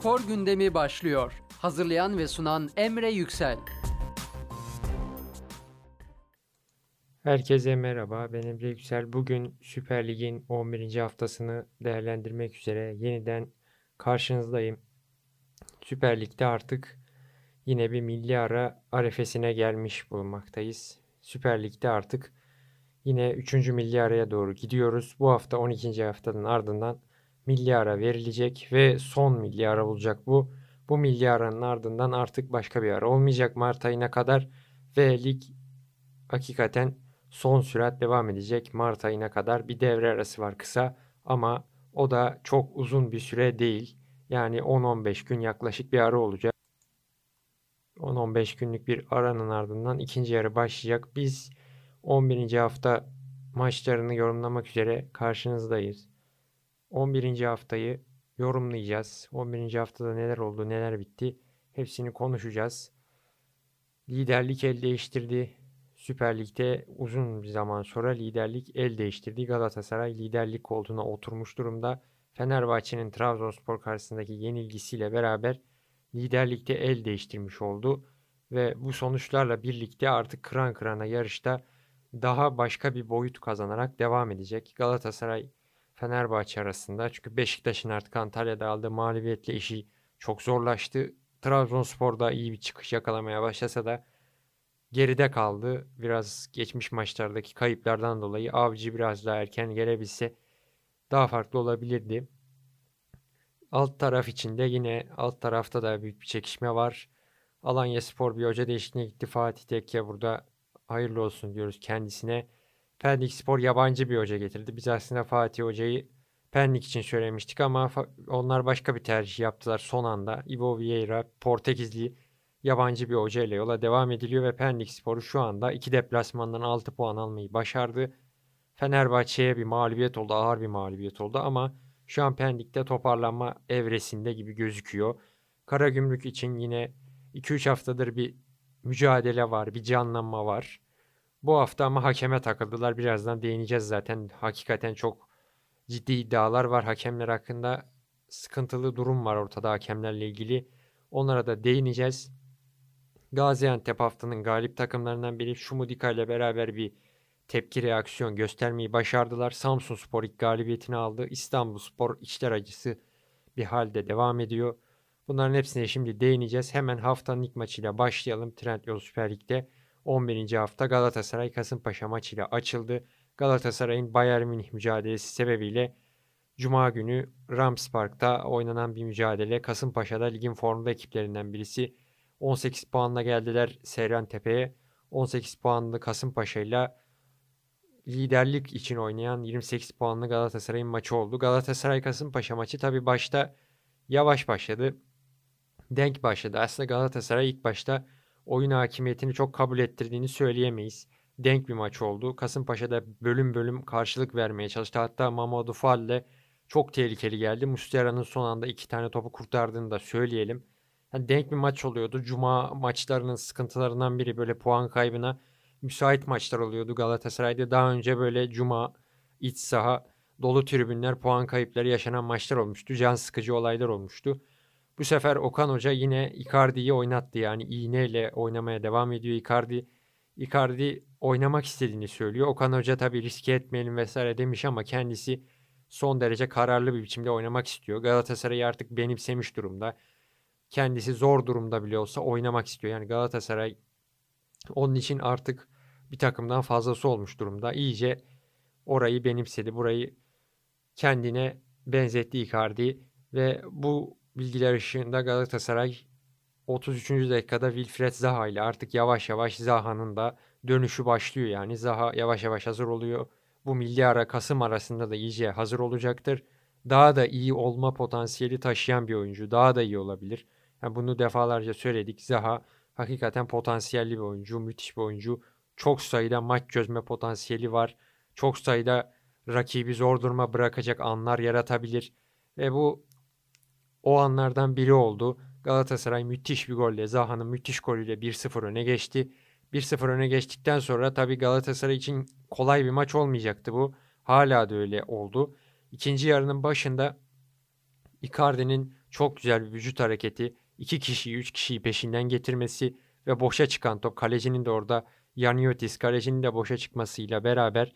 Spor gündemi başlıyor. Hazırlayan ve sunan Emre Yüksel. Herkese merhaba. Ben Emre Yüksel. Bugün Süper Lig'in 11. haftasını değerlendirmek üzere yeniden karşınızdayım. Süper Lig'de artık yine bir milli ara arefesine gelmiş bulunmaktayız. Süper Lig'de artık yine 3. milli araya doğru gidiyoruz. Bu hafta 12. haftanın ardından milli ara verilecek ve son milli ara olacak bu. Bu milli aranın ardından artık başka bir ara olmayacak Mart ayına kadar ve lig hakikaten son sürat devam edecek. Mart ayına kadar bir devre arası var kısa ama o da çok uzun bir süre değil. Yani 10-15 gün yaklaşık bir ara olacak. 10-15 günlük bir aranın ardından ikinci yarı başlayacak. Biz 11. hafta maçlarını yorumlamak üzere karşınızdayız. 11. haftayı yorumlayacağız. 11. haftada neler oldu, neler bitti hepsini konuşacağız. Liderlik el değiştirdi. Süper Lig'de uzun bir zaman sonra liderlik el değiştirdi. Galatasaray liderlik koltuğuna oturmuş durumda. Fenerbahçe'nin Trabzonspor karşısındaki yenilgisiyle beraber liderlikte el değiştirmiş oldu. Ve bu sonuçlarla birlikte artık kıran kırana yarışta daha başka bir boyut kazanarak devam edecek. Galatasaray Fenerbahçe arasında. Çünkü Beşiktaş'ın artık Antalya'da aldığı mağlubiyetle işi çok zorlaştı. Trabzonspor da iyi bir çıkış yakalamaya başlasa da geride kaldı. Biraz geçmiş maçlardaki kayıplardan dolayı Avcı biraz daha erken gelebilse daha farklı olabilirdi. Alt taraf içinde yine alt tarafta da büyük bir çekişme var. Alanya Spor bir hoca değişikliğine gitti. Fatih Tekke burada hayırlı olsun diyoruz kendisine. Pendik Spor yabancı bir hoca getirdi. Biz aslında Fatih Hoca'yı Pendik için söylemiştik ama onlar başka bir tercih yaptılar son anda. Ivo Vieira Portekizli yabancı bir hoca ile yola devam ediliyor ve Pendik Sporu şu anda iki deplasmandan 6 puan almayı başardı. Fenerbahçe'ye bir mağlubiyet oldu, ağır bir mağlubiyet oldu ama şu an Pendik'te toparlanma evresinde gibi gözüküyor. Karagümrük için yine 2-3 haftadır bir mücadele var, bir canlanma var. Bu hafta ama hakeme takıldılar. Birazdan değineceğiz zaten. Hakikaten çok ciddi iddialar var hakemler hakkında. Sıkıntılı durum var ortada hakemlerle ilgili. Onlara da değineceğiz. Gaziantep haftanın galip takımlarından biri Şumudika ile beraber bir tepki reaksiyon göstermeyi başardılar. Samsun Spor ilk galibiyetini aldı. İstanbul Spor içler acısı bir halde devam ediyor. Bunların hepsine şimdi değineceğiz. Hemen haftanın ilk maçıyla başlayalım. Trendyol Süper Lig'de 11. hafta Galatasaray Kasımpaşa maçıyla açıldı. Galatasaray'ın Bayern Münih mücadelesi sebebiyle Cuma günü Rams Park'ta oynanan bir mücadele. Kasımpaşa'da ligin formda ekiplerinden birisi. 18 puanla geldiler Seyran Tepe'ye. 18 puanlı Kasımpaşa ile liderlik için oynayan 28 puanlı Galatasaray'ın maçı oldu. Galatasaray Kasımpaşa maçı tabi başta yavaş başladı. Denk başladı. Aslında Galatasaray ilk başta oyun hakimiyetini çok kabul ettirdiğini söyleyemeyiz. Denk bir maç oldu. Kasımpaşa'da bölüm bölüm karşılık vermeye çalıştı. Hatta Mamadou Fall çok tehlikeli geldi. Mustera'nın son anda iki tane topu kurtardığını da söyleyelim. Yani denk bir maç oluyordu. Cuma maçlarının sıkıntılarından biri böyle puan kaybına müsait maçlar oluyordu Galatasaray'da. Daha önce böyle Cuma iç saha dolu tribünler puan kayıpları yaşanan maçlar olmuştu. Can sıkıcı olaylar olmuştu. Bu sefer Okan Hoca yine Icardi'yi oynattı. Yani iğneyle oynamaya devam ediyor Icardi. Icardi oynamak istediğini söylüyor. Okan Hoca tabii riske etmeyelim vesaire demiş ama kendisi son derece kararlı bir biçimde oynamak istiyor. Galatasaray'ı artık benimsemiş durumda. Kendisi zor durumda bile olsa oynamak istiyor. Yani Galatasaray onun için artık bir takımdan fazlası olmuş durumda. İyice orayı benimsedi. Burayı kendine benzetti Icardi ve bu bilgiler ışığında Galatasaray 33. dakikada Wilfred Zaha ile artık yavaş yavaş Zaha'nın da dönüşü başlıyor. Yani Zaha yavaş yavaş hazır oluyor. Bu milli ara Kasım arasında da iyice hazır olacaktır. Daha da iyi olma potansiyeli taşıyan bir oyuncu. Daha da iyi olabilir. Yani bunu defalarca söyledik. Zaha hakikaten potansiyelli bir oyuncu. Müthiş bir oyuncu. Çok sayıda maç çözme potansiyeli var. Çok sayıda rakibi zor duruma bırakacak anlar yaratabilir. Ve bu o anlardan biri oldu. Galatasaray müthiş bir golle, Zaha'nın müthiş golüyle 1-0 öne geçti. 1-0 öne geçtikten sonra tabii Galatasaray için kolay bir maç olmayacaktı bu. Hala da öyle oldu. İkinci yarının başında Icardi'nin çok güzel bir vücut hareketi. iki kişiyi, üç kişiyi peşinden getirmesi ve boşa çıkan top. Kalecinin de orada Yaniotis, kalecinin de boşa çıkmasıyla beraber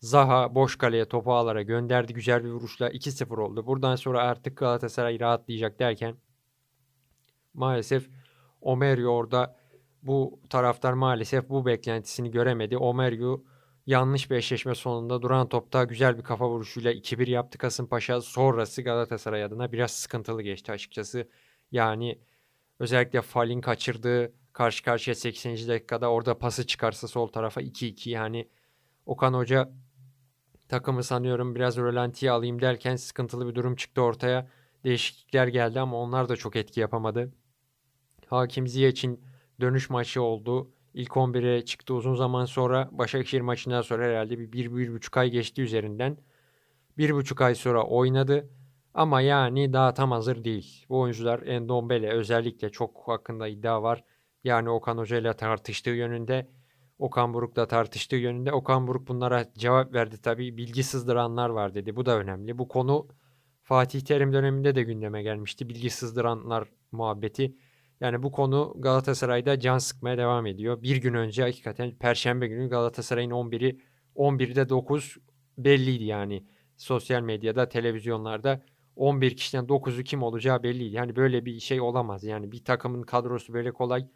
Zaha boş kaleye topu ağlara gönderdi. Güzel bir vuruşla 2-0 oldu. Buradan sonra artık Galatasaray rahatlayacak derken maalesef Omerio orada bu taraftar maalesef bu beklentisini göremedi. Omerio yanlış bir eşleşme sonunda duran topta güzel bir kafa vuruşuyla 2-1 yaptı Kasımpaşa. Sonrası Galatasaray adına biraz sıkıntılı geçti açıkçası. Yani özellikle Fal'in kaçırdığı karşı karşıya 80. dakikada orada pası çıkarsa sol tarafa 2-2 yani Okan Hoca takımı sanıyorum biraz rölantiye alayım derken sıkıntılı bir durum çıktı ortaya. Değişiklikler geldi ama onlar da çok etki yapamadı. Hakim Ziya için dönüş maçı oldu. İlk 11'e çıktı uzun zaman sonra. Başakşehir maçından sonra herhalde bir, bir, bir buçuk ay geçti üzerinden. Bir buçuk ay sonra oynadı. Ama yani daha tam hazır değil. Bu oyuncular Endombele özellikle çok hakkında iddia var. Yani Okan Hoca ile tartıştığı yönünde. Okan Buruk'la tartıştığı yönünde. Okan Buruk bunlara cevap verdi tabii. Bilgi sızdıranlar var dedi. Bu da önemli. Bu konu Fatih Terim döneminde de gündeme gelmişti. Bilgi sızdıranlar muhabbeti. Yani bu konu Galatasaray'da can sıkmaya devam ediyor. Bir gün önce hakikaten Perşembe günü Galatasaray'ın 11'i 11'de 9 belliydi yani. Sosyal medyada, televizyonlarda 11 kişiden 9'u kim olacağı belliydi. Yani böyle bir şey olamaz. Yani bir takımın kadrosu böyle kolay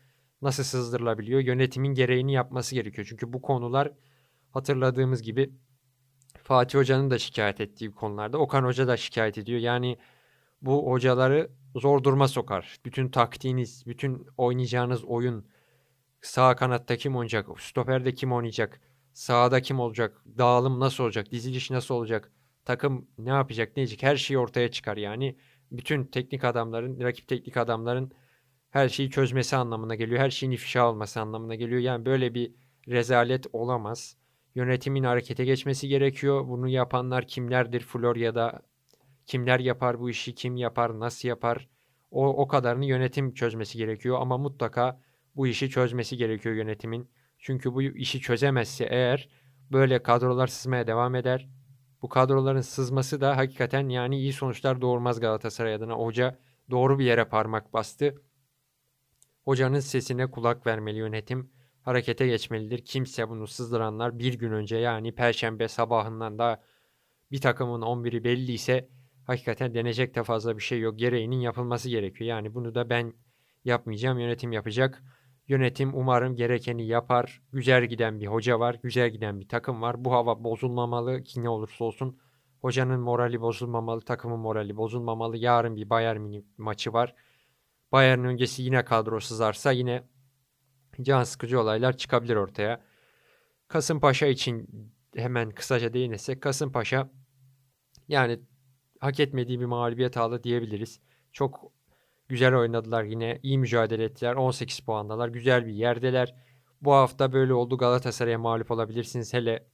nasıl sızdırılabiliyor? Yönetimin gereğini yapması gerekiyor. Çünkü bu konular hatırladığımız gibi Fatih Hoca'nın da şikayet ettiği konularda Okan Hoca da şikayet ediyor. Yani bu hocaları zor duruma sokar. Bütün taktiğiniz, bütün oynayacağınız oyun, sağ kanatta kim oynayacak, stoperde kim oynayacak, sağda kim olacak, dağılım nasıl olacak, diziliş nasıl olacak, takım ne yapacak, ne diyecek her şey ortaya çıkar. Yani bütün teknik adamların, rakip teknik adamların her şeyi çözmesi anlamına geliyor. Her şeyin ifşa olması anlamına geliyor. Yani böyle bir rezalet olamaz. Yönetimin harekete geçmesi gerekiyor. Bunu yapanlar kimlerdir Florya'da? Kimler yapar bu işi? Kim yapar? Nasıl yapar? O, o kadarını yönetim çözmesi gerekiyor. Ama mutlaka bu işi çözmesi gerekiyor yönetimin. Çünkü bu işi çözemezse eğer böyle kadrolar sızmaya devam eder. Bu kadroların sızması da hakikaten yani iyi sonuçlar doğurmaz Galatasaray adına. Hoca doğru bir yere parmak bastı. Hocanın sesine kulak vermeli yönetim. Harekete geçmelidir. Kimse bunu sızdıranlar bir gün önce yani perşembe sabahından da bir takımın 11'i belli ise hakikaten denecek de fazla bir şey yok. Gereğinin yapılması gerekiyor. Yani bunu da ben yapmayacağım. Yönetim yapacak. Yönetim umarım gerekeni yapar. Güzel giden bir hoca var. Güzel giden bir takım var. Bu hava bozulmamalı ki ne olursa olsun. Hocanın morali bozulmamalı. Takımın morali bozulmamalı. Yarın bir Bayern Münih maçı var. Bayern öncesi yine kadro sızarsa yine can sıkıcı olaylar çıkabilir ortaya. Kasımpaşa için hemen kısaca değinirsek Kasımpaşa yani hak etmediği bir mağlubiyet aldı diyebiliriz. Çok güzel oynadılar yine. iyi mücadele ettiler. 18 puandalar. Güzel bir yerdeler. Bu hafta böyle oldu. Galatasaray'a mağlup olabilirsiniz. Hele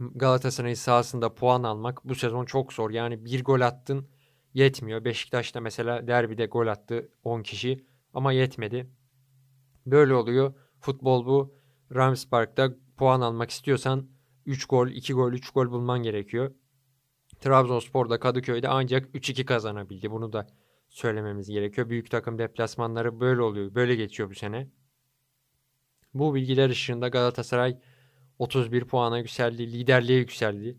Galatasaray'ın sahasında puan almak bu sezon çok zor. Yani bir gol attın yetmiyor. Beşiktaş'ta mesela derbide gol attı 10 kişi ama yetmedi. Böyle oluyor. Futbol bu. Rams Park'ta puan almak istiyorsan 3 gol, 2 gol, 3 gol bulman gerekiyor. Trabzonspor'da Kadıköy'de ancak 3-2 kazanabildi. Bunu da söylememiz gerekiyor. Büyük takım deplasmanları böyle oluyor. Böyle geçiyor bu sene. Bu bilgiler ışığında Galatasaray 31 puana yükseldi. Liderliğe yükseldi.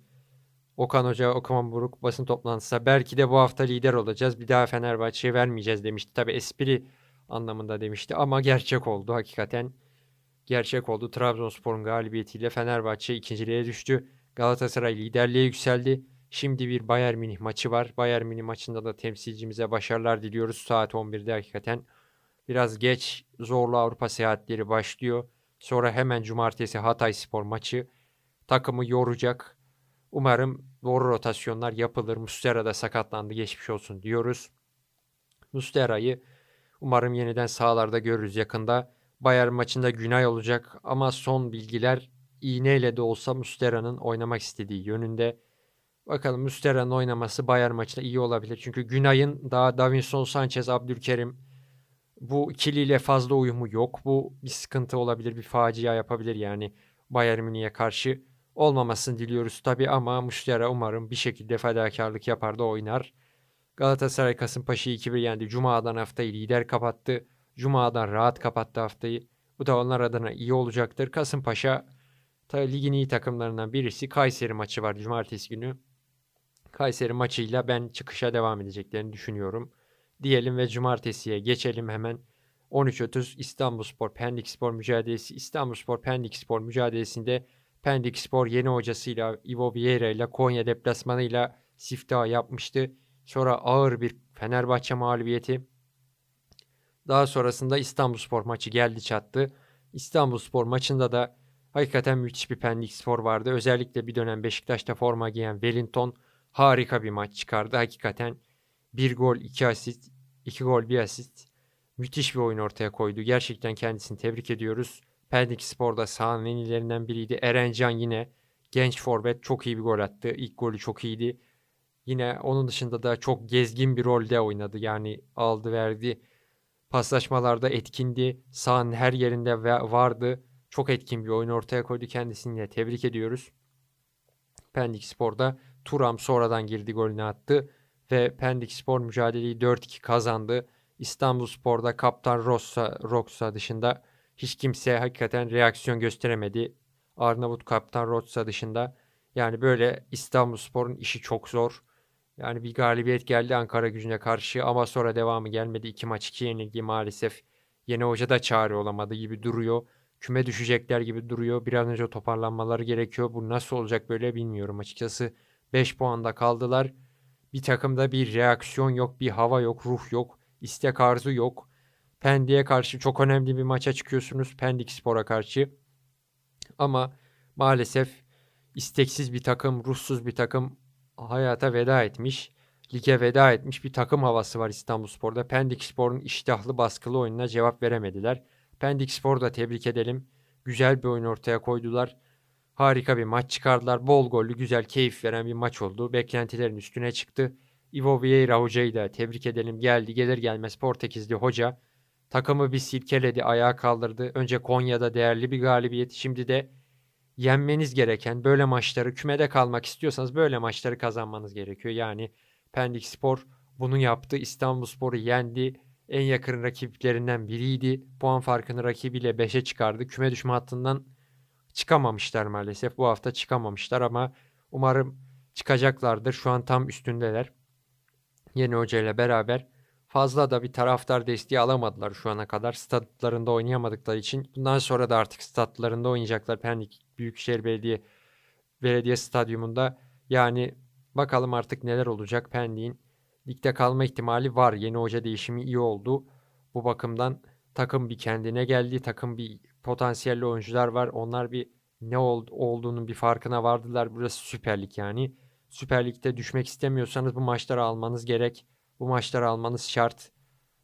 Okan Hoca, Okan Buruk basın toplantısında belki de bu hafta lider olacağız. Bir daha Fenerbahçe'ye vermeyeceğiz demişti. Tabi espri anlamında demişti ama gerçek oldu hakikaten. Gerçek oldu. Trabzonspor'un galibiyetiyle Fenerbahçe ikinciliğe düştü. Galatasaray liderliğe yükseldi. Şimdi bir Bayern Münih maçı var. Bayern Münih maçında da temsilcimize başarılar diliyoruz. Saat 11'de hakikaten. Biraz geç zorlu Avrupa seyahatleri başlıyor. Sonra hemen cumartesi Hatay Spor maçı. Takımı yoracak. Umarım doğru rotasyonlar yapılır. Mustera da sakatlandı geçmiş olsun diyoruz. Mustera'yı umarım yeniden sahalarda görürüz yakında. Bayern maçında Günay olacak ama son bilgiler iğneyle de olsa Mustera'nın oynamak istediği yönünde. Bakalım Mustera'nın oynaması Bayern maçında iyi olabilir. Çünkü Günay'ın daha Davinson Sanchez, Abdülkerim bu ikiliyle fazla uyumu yok. Bu bir sıkıntı olabilir, bir facia yapabilir yani Bayern Münih'e karşı. Olmamasını diliyoruz tabii ama Mustera umarım bir şekilde fedakarlık yapar da oynar. Galatasaray Kasımpaşa'yı 2-1 yendi. Cuma'dan haftayı lider kapattı. Cuma'dan rahat kapattı haftayı. Bu da onlar adına iyi olacaktır. Kasımpaşa ta, ligin iyi takımlarından birisi. Kayseri maçı var cumartesi günü. Kayseri maçıyla ben çıkışa devam edeceklerini düşünüyorum. Diyelim ve cumartesiye geçelim hemen. 13.30 İstanbulspor Pendikspor mücadelesi. İstanbulspor Pendikspor mücadelesinde Pendikspor yeni hocasıyla Ivo Vieira ile Konya deplasmanıyla siftah yapmıştı. Sonra ağır bir Fenerbahçe mağlubiyeti. Daha sonrasında İstanbulspor maçı geldi çattı. İstanbulspor maçında da hakikaten müthiş bir Pendikspor vardı. Özellikle bir dönem Beşiktaş'ta forma giyen Wellington harika bir maç çıkardı. Hakikaten bir gol, iki asist, iki gol, bir asist. Müthiş bir oyun ortaya koydu. Gerçekten kendisini tebrik ediyoruz. Pendik Spor'da sahanın en iyilerinden biriydi. Erencan yine genç forvet çok iyi bir gol attı. İlk golü çok iyiydi. Yine onun dışında da çok gezgin bir rolde oynadı. Yani aldı verdi. Paslaşmalarda etkindi. Sahanın her yerinde vardı. Çok etkin bir oyun ortaya koydu. Kendisini de tebrik ediyoruz. Pendik Spor'da Turam sonradan girdi golünü attı ve Pendik Spor mücadeleyi 4-2 kazandı. İstanbul Spor'da kaptan Rossa, Roxa dışında hiç kimse hakikaten reaksiyon gösteremedi. Arnavut kaptan Rossa dışında. Yani böyle İstanbul Spor'un işi çok zor. Yani bir galibiyet geldi Ankara gücüne karşı ama sonra devamı gelmedi. İki maç iki yenilgi maalesef. Yeni hoca da çare olamadı gibi duruyor. Küme düşecekler gibi duruyor. Bir an önce toparlanmaları gerekiyor. Bu nasıl olacak böyle bilmiyorum açıkçası. 5 puanda kaldılar. Bir takımda bir reaksiyon yok, bir hava yok, ruh yok, istek arzu yok. Pendik'e karşı çok önemli bir maça çıkıyorsunuz. Pendik Spor'a karşı. Ama maalesef isteksiz bir takım, ruhsuz bir takım hayata veda etmiş. Lige veda etmiş bir takım havası var İstanbul Spor'da. Pendik Spor'un iştahlı baskılı oyununa cevap veremediler. Pendik Spor'u da tebrik edelim. Güzel bir oyun ortaya koydular. Harika bir maç çıkardılar. Bol gollü, güzel, keyif veren bir maç oldu. Beklentilerin üstüne çıktı. Ivo Vieira hocayı da tebrik edelim. Geldi gelir gelmez Portekizli hoca. Takımı bir silkeledi, ayağa kaldırdı. Önce Konya'da değerli bir galibiyet. Şimdi de yenmeniz gereken böyle maçları kümede kalmak istiyorsanız böyle maçları kazanmanız gerekiyor. Yani Pendik Spor bunu yaptı. İstanbul Spor'u yendi. En yakın rakiplerinden biriydi. Puan farkını rakibiyle 5'e çıkardı. Küme düşme hattından çıkamamışlar maalesef. Bu hafta çıkamamışlar ama umarım çıkacaklardır. Şu an tam üstündeler. Yeni hoca ile beraber fazla da bir taraftar desteği alamadılar şu ana kadar. Statlarında oynayamadıkları için. Bundan sonra da artık statlarında oynayacaklar. Pendik Büyükşehir Belediye Belediye Stadyumunda. Yani bakalım artık neler olacak. Pendik'in ligde kalma ihtimali var. Yeni hoca değişimi iyi oldu. Bu bakımdan takım bir kendine geldi. Takım bir potansiyelli oyuncular var. Onlar bir ne ol, olduğunun bir farkına vardılar. Burası Süper Lig yani. Süper Lig'de düşmek istemiyorsanız bu maçları almanız gerek. Bu maçları almanız şart.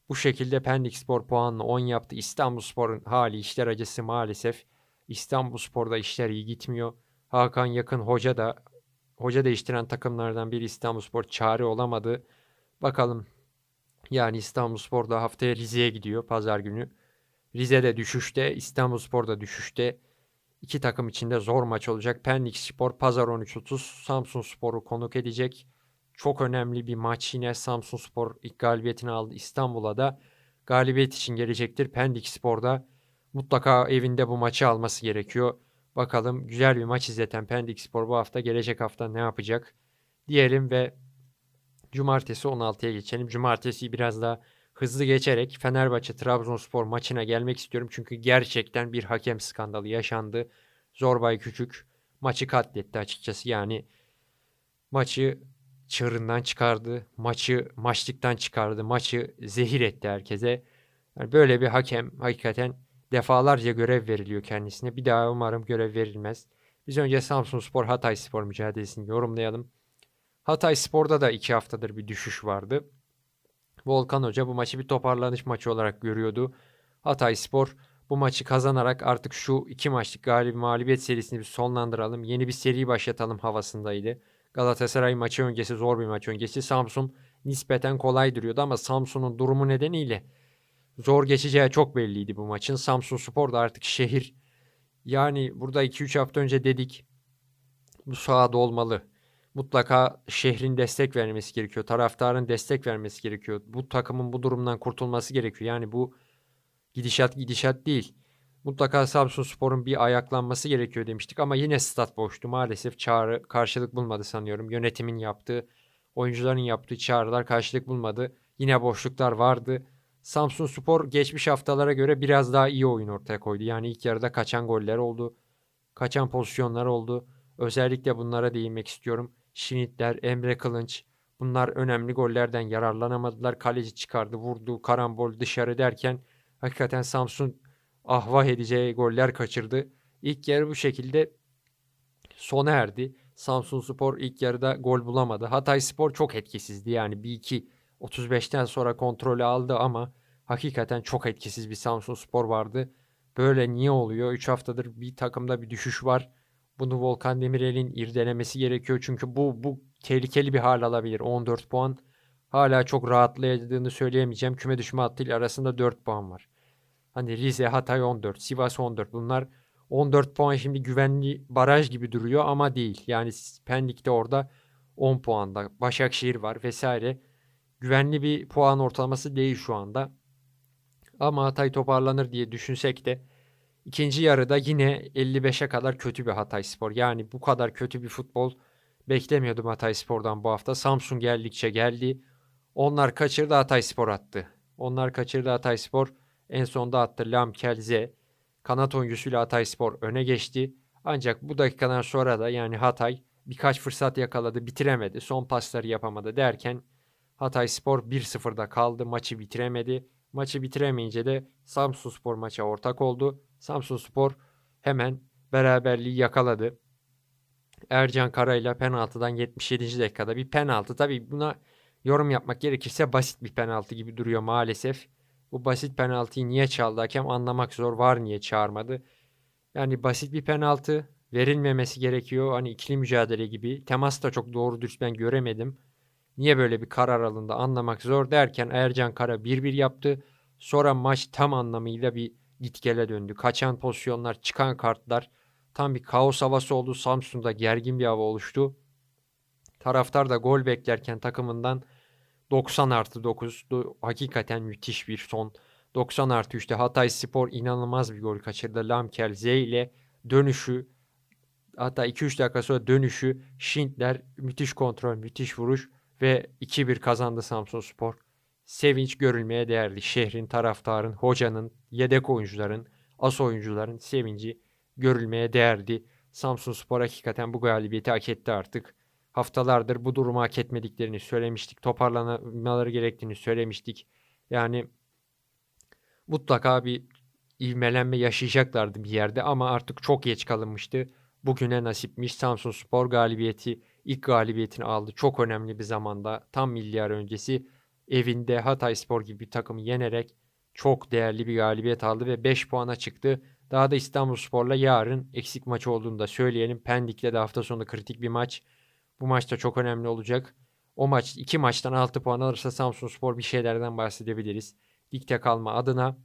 Bu şekilde Pendik Spor puanla 10 yaptı. İstanbul Spor'un hali işler acısı maalesef. İstanbul Spor'da işler iyi gitmiyor. Hakan Yakın hoca da hoca değiştiren takımlardan biri İstanbul Spor çare olamadı. Bakalım yani İstanbul Spor da haftaya Rize'ye gidiyor pazar günü. Rize'de düşüşte, İstanbulspor da düşüşte. İki takım içinde zor maç olacak. Pendik Spor pazar 13.30 Samsun Spor'u konuk edecek. Çok önemli bir maç yine Samsun Spor ilk galibiyetini aldı İstanbul'a da. Galibiyet için gelecektir. Pendik Spor'da mutlaka evinde bu maçı alması gerekiyor. Bakalım güzel bir maç izleten Pendik Spor bu hafta gelecek hafta ne yapacak diyelim ve Cumartesi 16'ya geçelim. Cumartesi biraz daha hızlı geçerek Fenerbahçe Trabzonspor maçına gelmek istiyorum. Çünkü gerçekten bir hakem skandalı yaşandı. Zorbay Küçük maçı katletti açıkçası. Yani maçı çığırından çıkardı. Maçı maçlıktan çıkardı. Maçı zehir etti herkese. Yani böyle bir hakem hakikaten defalarca görev veriliyor kendisine. Bir daha umarım görev verilmez. Biz önce Samsun Spor Hatay Spor mücadelesini yorumlayalım. Hatay Spor'da da iki haftadır bir düşüş vardı. Volkan Hoca bu maçı bir toparlanış maçı olarak görüyordu. Hatay Spor bu maçı kazanarak artık şu iki maçlık galib mağlubiyet serisini bir sonlandıralım. Yeni bir seri başlatalım havasındaydı. Galatasaray maçı öncesi zor bir maç öncesi. Samsun nispeten kolay duruyordu ama Samsun'un durumu nedeniyle zor geçeceği çok belliydi bu maçın. Samsun Spor da artık şehir. Yani burada 2-3 hafta önce dedik bu sahada olmalı. mutlaka şehrin destek vermesi gerekiyor. Taraftarın destek vermesi gerekiyor. Bu takımın bu durumdan kurtulması gerekiyor. Yani bu gidişat gidişat değil. Mutlaka Samsun Spor'un bir ayaklanması gerekiyor demiştik ama yine stat boştu. Maalesef çağrı karşılık bulmadı sanıyorum. Yönetimin yaptığı, oyuncuların yaptığı çağrılar karşılık bulmadı. Yine boşluklar vardı. Samsun Spor geçmiş haftalara göre biraz daha iyi oyun ortaya koydu. Yani ilk yarıda kaçan goller oldu. Kaçan pozisyonlar oldu. Özellikle bunlara değinmek istiyorum. Şinitler, Emre Kılınç bunlar önemli gollerden yararlanamadılar. Kaleci çıkardı, vurdu, karambol dışarı derken hakikaten Samsun ahvah edeceği goller kaçırdı. İlk yarı bu şekilde sona erdi. Samsun Spor ilk yarıda gol bulamadı. Hatay Spor çok etkisizdi. Yani bir iki 35'ten sonra kontrolü aldı ama hakikaten çok etkisiz bir Samsun Spor vardı. Böyle niye oluyor? 3 haftadır bir takımda bir düşüş var. Bunu Volkan Demirel'in irdelemesi gerekiyor. Çünkü bu bu tehlikeli bir hal alabilir. 14 puan hala çok rahatlayacağını söyleyemeyeceğim. Küme düşme hattıyla arasında 4 puan var. Hani Rize, Hatay 14, Sivas 14. Bunlar 14 puan şimdi güvenli baraj gibi duruyor ama değil. Yani Pendik'te orada 10 puanda. Başakşehir var vesaire. Güvenli bir puan ortalaması değil şu anda. Ama Hatay toparlanır diye düşünsek de ikinci yarıda yine 55'e kadar kötü bir Hatay Spor. Yani bu kadar kötü bir futbol beklemiyordum Hatay Spor'dan bu hafta. Samsun geldikçe geldi. Onlar kaçırdı Hatay Spor attı. Onlar kaçırdı Hatay Spor. En sonda attı Lam Kelze. Kanat oyuncusuyla Hatay Spor öne geçti. Ancak bu dakikadan sonra da yani Hatay birkaç fırsat yakaladı bitiremedi. Son pasları yapamadı derken Hatay Spor 1-0'da kaldı. Maçı bitiremedi. Maçı bitiremeyince de Samsun Spor maça ortak oldu. Samsun Spor hemen beraberliği yakaladı. Ercan Kara ile penaltıdan 77. dakikada bir penaltı. Tabi buna yorum yapmak gerekirse basit bir penaltı gibi duruyor maalesef. Bu basit penaltıyı niye çaldı hakem anlamak zor. Var niye çağırmadı. Yani basit bir penaltı verilmemesi gerekiyor. Hani ikili mücadele gibi. Temas da çok doğru dürüst ben göremedim. Niye böyle bir karar alındı anlamak zor derken Ercan Kara 1-1 yaptı. Sonra maç tam anlamıyla bir gitgele döndü. Kaçan pozisyonlar, çıkan kartlar tam bir kaos havası oldu. Samsun'da gergin bir hava oluştu. Taraftar da gol beklerken takımından 90 artı 9 hakikaten müthiş bir son. 90 artı 3'te Hatay Spor inanılmaz bir gol kaçırdı. Lamkel Z ile dönüşü hatta 2-3 dakika sonra dönüşü Schindler müthiş kontrol, müthiş vuruş ve 2-1 kazandı Samsun Spor. Sevinç görülmeye değerli. Şehrin, taraftarın, hocanın, yedek oyuncuların, as oyuncuların sevinci görülmeye değerdi. Samsun Spor hakikaten bu galibiyeti hak etti artık. Haftalardır bu durumu hak etmediklerini söylemiştik. Toparlanmaları gerektiğini söylemiştik. Yani mutlaka bir ivmelenme yaşayacaklardı bir yerde ama artık çok geç kalınmıştı. Bugüne nasipmiş Samsun Spor galibiyeti ilk galibiyetini aldı. Çok önemli bir zamanda tam milyar öncesi evinde Hatay Spor gibi bir takımı yenerek çok değerli bir galibiyet aldı ve 5 puana çıktı. Daha da İstanbul Spor'la yarın eksik maç olduğunu da söyleyelim. Pendik'le de hafta sonu kritik bir maç. Bu maçta çok önemli olacak. O maç iki maçtan 6 puan alırsa Samsun Spor bir şeylerden bahsedebiliriz. Ligde kalma adına.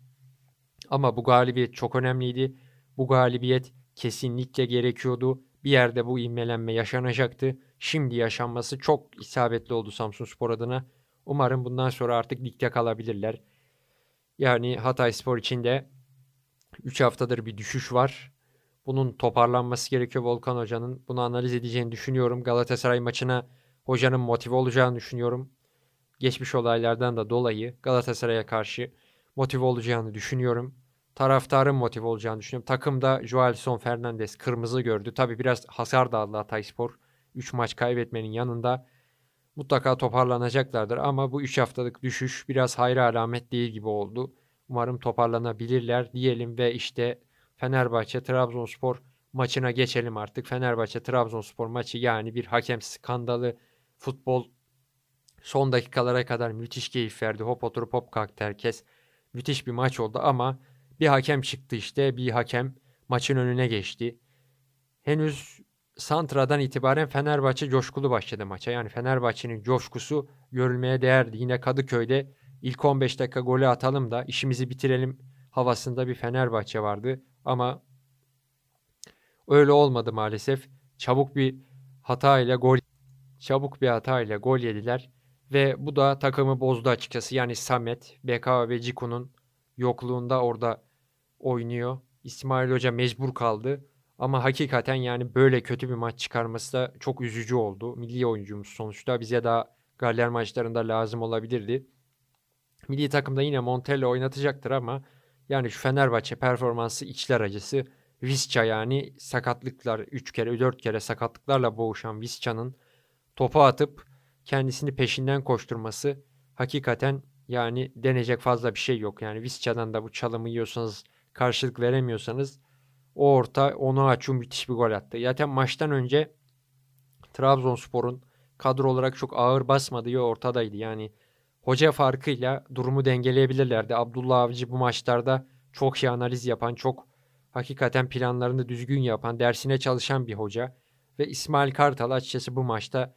Ama bu galibiyet çok önemliydi. Bu galibiyet kesinlikle gerekiyordu. Bir yerde bu inmelenme yaşanacaktı. Şimdi yaşanması çok isabetli oldu Samsun Spor adına. Umarım bundan sonra artık ligde kalabilirler. Yani Hatay Spor için de 3 haftadır bir düşüş var. Bunun toparlanması gerekiyor Volkan Hoca'nın. Bunu analiz edeceğini düşünüyorum. Galatasaray maçına hocanın motive olacağını düşünüyorum. Geçmiş olaylardan da dolayı Galatasaray'a karşı motive olacağını düşünüyorum. Taraftarın motive olacağını düşünüyorum. Takımda Joelson Fernandez kırmızı gördü. Tabi biraz hasar da aldı Hatayspor. 3 maç kaybetmenin yanında mutlaka toparlanacaklardır. Ama bu 3 haftalık düşüş biraz hayra alamet değil gibi oldu. Umarım toparlanabilirler diyelim ve işte Fenerbahçe Trabzonspor maçına geçelim artık. Fenerbahçe Trabzonspor maçı yani bir hakem skandalı futbol son dakikalara kadar müthiş keyif verdi. Hop oturup hop kalktı herkes. Müthiş bir maç oldu ama bir hakem çıktı işte. Bir hakem maçın önüne geçti. Henüz Santra'dan itibaren Fenerbahçe coşkulu başladı maça. Yani Fenerbahçe'nin coşkusu görülmeye değerdi. Yine Kadıköy'de ilk 15 dakika golü atalım da işimizi bitirelim havasında bir Fenerbahçe vardı. Ama öyle olmadı maalesef. Çabuk bir hata ile gol çabuk bir hatayla gol yediler. Ve bu da takımı bozdu açıkçası. Yani Samet, BK ve Ciku'nun yokluğunda orada oynuyor. İsmail Hoca mecbur kaldı. Ama hakikaten yani böyle kötü bir maç çıkarması da çok üzücü oldu. Milli oyuncumuz sonuçta bize daha Galler maçlarında lazım olabilirdi. Milli takımda yine Montella oynatacaktır ama yani şu Fenerbahçe performansı içler acısı. Visca yani sakatlıklar 3 kere 4 kere sakatlıklarla boğuşan Visca'nın topa atıp kendisini peşinden koşturması hakikaten yani denecek fazla bir şey yok. Yani Visca'dan da bu çalımı yiyorsanız karşılık veremiyorsanız o orta onu açu müthiş bir gol attı. Zaten maçtan önce Trabzonspor'un kadro olarak çok ağır basmadığı ortadaydı. Yani hoca farkıyla durumu dengeleyebilirlerdi. Abdullah Avcı bu maçlarda çok iyi analiz yapan, çok hakikaten planlarını düzgün yapan, dersine çalışan bir hoca. Ve İsmail Kartal açıkçası bu maçta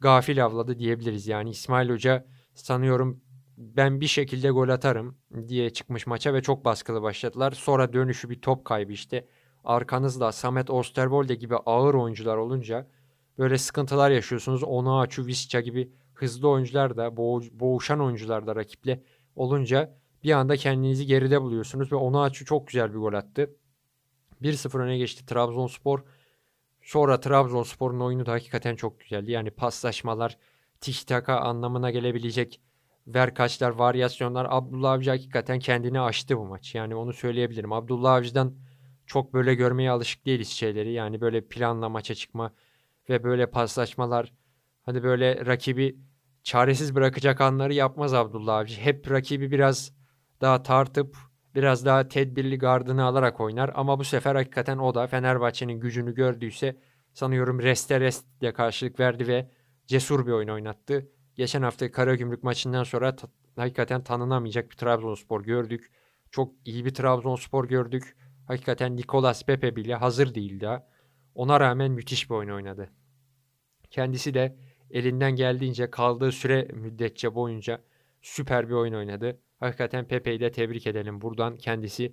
gafil avladı diyebiliriz. Yani İsmail Hoca sanıyorum ben bir şekilde gol atarım diye çıkmış maça ve çok baskılı başladılar. Sonra dönüşü bir top kaybı işte. Arkanızda Samet Osterwolde gibi ağır oyuncular olunca böyle sıkıntılar yaşıyorsunuz. Onaçu, Visca gibi hızlı oyuncular da boğuşan oyuncular da rakiple olunca bir anda kendinizi geride buluyorsunuz ve Onaçu çok güzel bir gol attı. 1-0 öne geçti Trabzonspor. Sonra Trabzonspor'un oyunu da hakikaten çok güzeldi. Yani paslaşmalar, tiktaka anlamına gelebilecek verkaçlar, varyasyonlar. Abdullah Avcı hakikaten kendini aştı bu maç. Yani onu söyleyebilirim. Abdullah Avcı'dan çok böyle görmeye alışık değiliz şeyleri. Yani böyle planla maça çıkma ve böyle paslaşmalar. Hani böyle rakibi çaresiz bırakacak anları yapmaz Abdullah Avcı. Hep rakibi biraz daha tartıp biraz daha tedbirli gardını alarak oynar. Ama bu sefer hakikaten o da Fenerbahçe'nin gücünü gördüyse sanıyorum reste restle karşılık verdi ve cesur bir oyun oynattı. Geçen hafta Karagümrük maçından sonra ta- hakikaten tanınamayacak bir Trabzonspor gördük. Çok iyi bir Trabzonspor gördük. Hakikaten Nicolas Pepe bile hazır değildi. Ona rağmen müthiş bir oyun oynadı. Kendisi de elinden geldiğince kaldığı süre müddetçe boyunca süper bir oyun oynadı. Hakikaten Pepe'yi de tebrik edelim buradan. Kendisi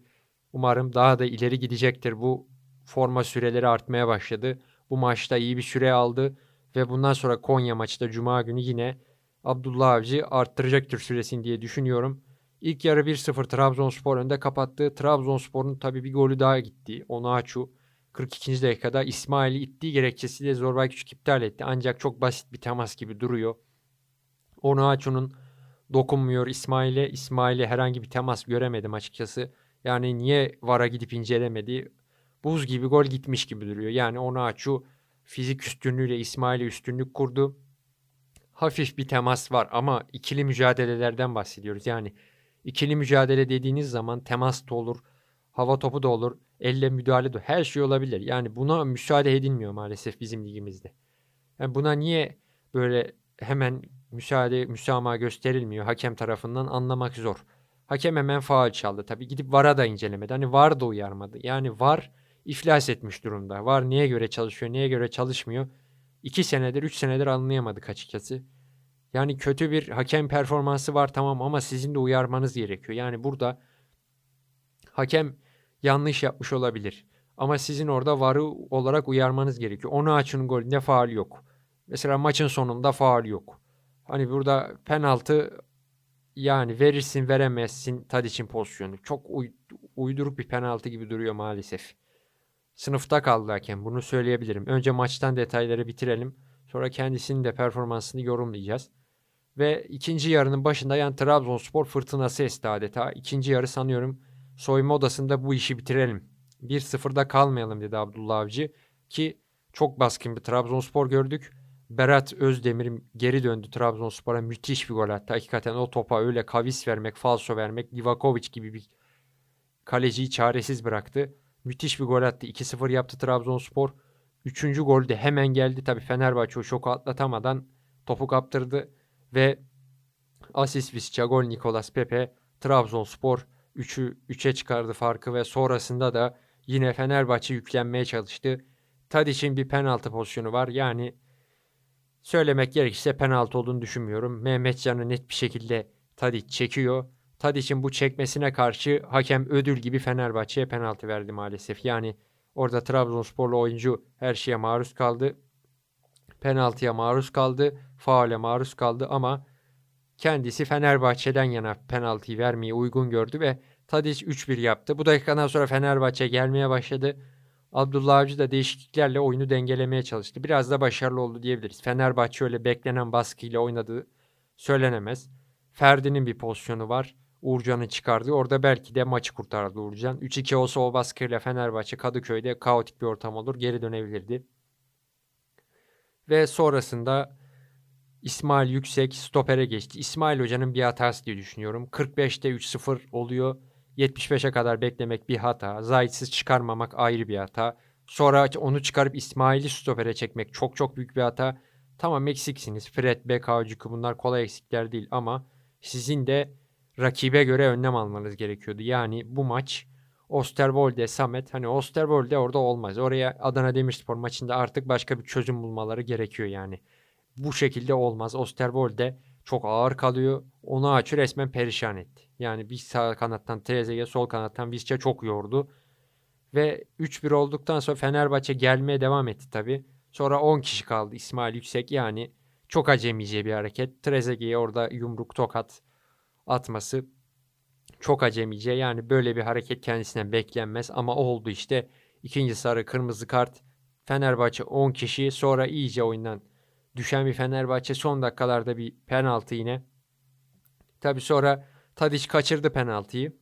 umarım daha da ileri gidecektir. Bu forma süreleri artmaya başladı. Bu maçta iyi bir süre aldı ve bundan sonra Konya maçta Cuma günü yine Abdullah Avcı arttıracaktır süresini diye düşünüyorum. İlk yarı 1-0 Trabzonspor önde kapattı. Trabzonspor'un tabii bir golü daha gitti. Onu Açu 42. dakikada İsmail'i ittiği gerekçesiyle Zorbay Küçük iptal etti. Ancak çok basit bir temas gibi duruyor. Onu Açu'nun dokunmuyor İsmail'e. İsmail'e herhangi bir temas göremedim açıkçası. Yani niye VAR'a gidip incelemedi? Buz gibi gol gitmiş gibi duruyor. Yani onu Açu fizik üstünlüğüyle İsmail'e üstünlük kurdu hafif bir temas var ama ikili mücadelelerden bahsediyoruz. Yani ikili mücadele dediğiniz zaman temas da olur, hava topu da olur, elle müdahale de her şey olabilir. Yani buna müsaade edilmiyor maalesef bizim ligimizde. Yani buna niye böyle hemen müsaade, müsamaha gösterilmiyor hakem tarafından anlamak zor. Hakem hemen faal çaldı. Tabii gidip VAR'a da incelemedi. Hani VAR da uyarmadı. Yani VAR iflas etmiş durumda. VAR niye göre çalışıyor, niye göre çalışmıyor? 2 senedir 3 senedir anlayamadık açıkçası. Yani kötü bir hakem performansı var tamam ama sizin de uyarmanız gerekiyor. Yani burada hakem yanlış yapmış olabilir. Ama sizin orada varı olarak uyarmanız gerekiyor. Onu açın golünde faal yok. Mesela maçın sonunda faal yok. Hani burada penaltı yani verirsin veremezsin Tadic'in pozisyonu. Çok uy- uyduruk bir penaltı gibi duruyor maalesef. Sınıfta kaldı hakem. Bunu söyleyebilirim. Önce maçtan detayları bitirelim. Sonra kendisinin de performansını yorumlayacağız. Ve ikinci yarının başında yani Trabzonspor fırtınası esti adeta. İkinci yarı sanıyorum soyunma odasında bu işi bitirelim. 1-0'da kalmayalım dedi Abdullah Avcı. Ki çok baskın bir Trabzonspor gördük. Berat Özdemir geri döndü Trabzonspor'a müthiş bir gol attı. Hakikaten o topa öyle kavis vermek, falso vermek, Livakovic gibi bir kaleciyi çaresiz bıraktı. Müthiş bir gol attı. 2-0 yaptı Trabzonspor. Üçüncü gol de hemen geldi. Tabi Fenerbahçe o şoku atlatamadan topu kaptırdı. Ve asist Visca gol Nicolas Pepe Trabzonspor 3'ü 3'e çıkardı farkı ve sonrasında da yine Fenerbahçe yüklenmeye çalıştı. Tadic'in bir penaltı pozisyonu var. Yani söylemek gerekirse penaltı olduğunu düşünmüyorum. Mehmetcan'ı net bir şekilde Tadic çekiyor. Tadic'in bu çekmesine karşı hakem ödül gibi Fenerbahçe'ye penaltı verdi maalesef. Yani orada Trabzonsporlu oyuncu her şeye maruz kaldı. penaltıya maruz kaldı, faale maruz kaldı ama kendisi Fenerbahçe'den yana penaltıyı vermeyi uygun gördü ve Tadic 3-1 yaptı. Bu dakikadan sonra Fenerbahçe gelmeye başladı. Abdullah Avcı da değişikliklerle oyunu dengelemeye çalıştı. Biraz da başarılı oldu diyebiliriz. Fenerbahçe öyle beklenen baskıyla oynadığı söylenemez. Ferdi'nin bir pozisyonu var. Uğurcan'ı çıkardı. Orada belki de maçı kurtardı Uğurcan. 3-2 olsa o baskıyla Fenerbahçe Kadıköy'de kaotik bir ortam olur. Geri dönebilirdi. Ve sonrasında İsmail Yüksek stopere geçti. İsmail Hoca'nın bir hatası diye düşünüyorum. 45'te 3-0 oluyor. 75'e kadar beklemek bir hata. Zayitsiz çıkarmamak ayrı bir hata. Sonra onu çıkarıp İsmail'i stopere çekmek çok çok büyük bir hata. Tamam eksiksiniz. Fred, Bekavcıkı bunlar kolay eksikler değil ama sizin de rakibe göre önlem almanız gerekiyordu. Yani bu maç Osterwolde, Samet hani Osterwolde orada olmaz. Oraya Adana Demirspor maçında artık başka bir çözüm bulmaları gerekiyor yani. Bu şekilde olmaz. Osterwolde çok ağır kalıyor. Onu açı resmen perişan etti. Yani bir sağ kanattan Trezeguet, sol kanattan Visca çok yordu. Ve 3-1 olduktan sonra Fenerbahçe gelmeye devam etti tabi. Sonra 10 kişi kaldı İsmail Yüksek yani çok acemice bir hareket. Trezeguet'e orada yumruk tokat atması çok acemice. Yani böyle bir hareket kendisine beklenmez ama oldu işte. İkinci sarı kırmızı kart. Fenerbahçe 10 kişi sonra iyice oyundan düşen bir Fenerbahçe son dakikalarda bir penaltı yine. Tabi sonra Tadiç kaçırdı penaltıyı.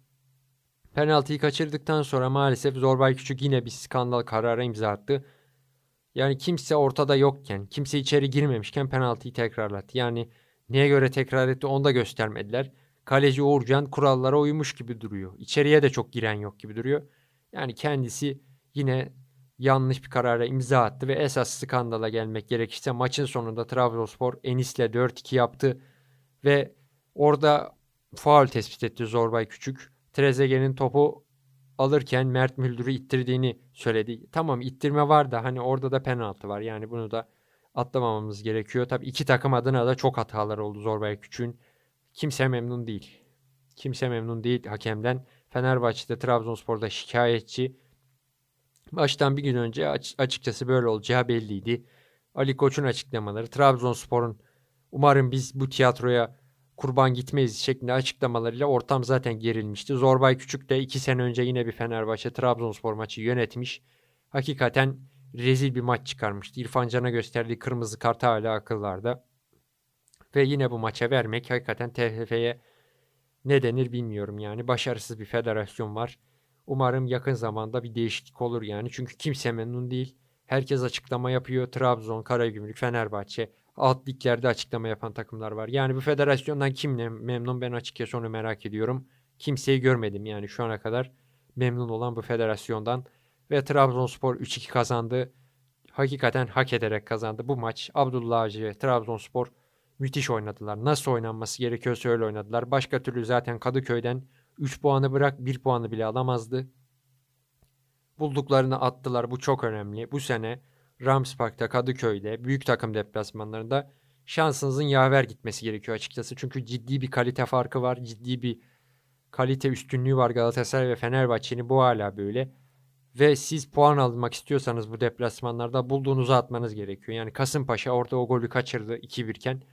Penaltıyı kaçırdıktan sonra maalesef Zorbay Küçük yine bir skandal kararı imza attı. Yani kimse ortada yokken, kimse içeri girmemişken penaltıyı tekrarlattı. Yani neye göre tekrar etti onu da göstermediler. Kaleci Uğurcan kurallara uymuş gibi duruyor. İçeriye de çok giren yok gibi duruyor. Yani kendisi yine yanlış bir karara imza attı ve esas skandala gelmek gerekirse maçın sonunda Trabzonspor Enis'le 4-2 yaptı ve orada faul tespit etti Zorbay Küçük. Trezeguet'in topu alırken Mert Müldür'ü ittirdiğini söyledi. Tamam ittirme var da hani orada da penaltı var. Yani bunu da atlamamamız gerekiyor. Tabii iki takım adına da çok hatalar oldu Zorbay Küçük'ün. Kimse memnun değil. Kimse memnun değil hakemden. Fenerbahçe'de Trabzonspor'da şikayetçi. Baştan bir gün önce açıkçası böyle olacağı belliydi. Ali Koç'un açıklamaları, Trabzonspor'un umarım biz bu tiyatroya kurban gitmeyiz şeklinde açıklamalarıyla ortam zaten gerilmişti. Zorbay Küçük de iki sene önce yine bir Fenerbahçe Trabzonspor maçı yönetmiş. Hakikaten rezil bir maç çıkarmıştı. İrfan Can'a gösterdiği kırmızı kart hala akıllarda. Ve yine bu maça vermek hakikaten TFF'ye ne denir bilmiyorum yani. Başarısız bir federasyon var. Umarım yakın zamanda bir değişiklik olur yani. Çünkü kimse memnun değil. Herkes açıklama yapıyor. Trabzon, Karagümrük, Fenerbahçe alt liglerde açıklama yapan takımlar var. Yani bu federasyondan kim memnun ben açıkçası onu merak ediyorum. Kimseyi görmedim yani şu ana kadar memnun olan bu federasyondan. Ve Trabzonspor 3-2 kazandı. Hakikaten hak ederek kazandı. Bu maç Abdullah Avcı Trabzonspor müthiş oynadılar. Nasıl oynanması gerekiyorsa öyle oynadılar. Başka türlü zaten Kadıköy'den 3 puanı bırak 1 puanı bile alamazdı. Bulduklarını attılar. Bu çok önemli. Bu sene Rams Park'ta, Kadıköy'de, büyük takım deplasmanlarında şansınızın yaver gitmesi gerekiyor açıkçası. Çünkü ciddi bir kalite farkı var. Ciddi bir kalite üstünlüğü var Galatasaray ve Fenerbahçe'nin bu hala böyle. Ve siz puan almak istiyorsanız bu deplasmanlarda bulduğunuzu atmanız gerekiyor. Yani Kasımpaşa orada o golü kaçırdı 2-1 iken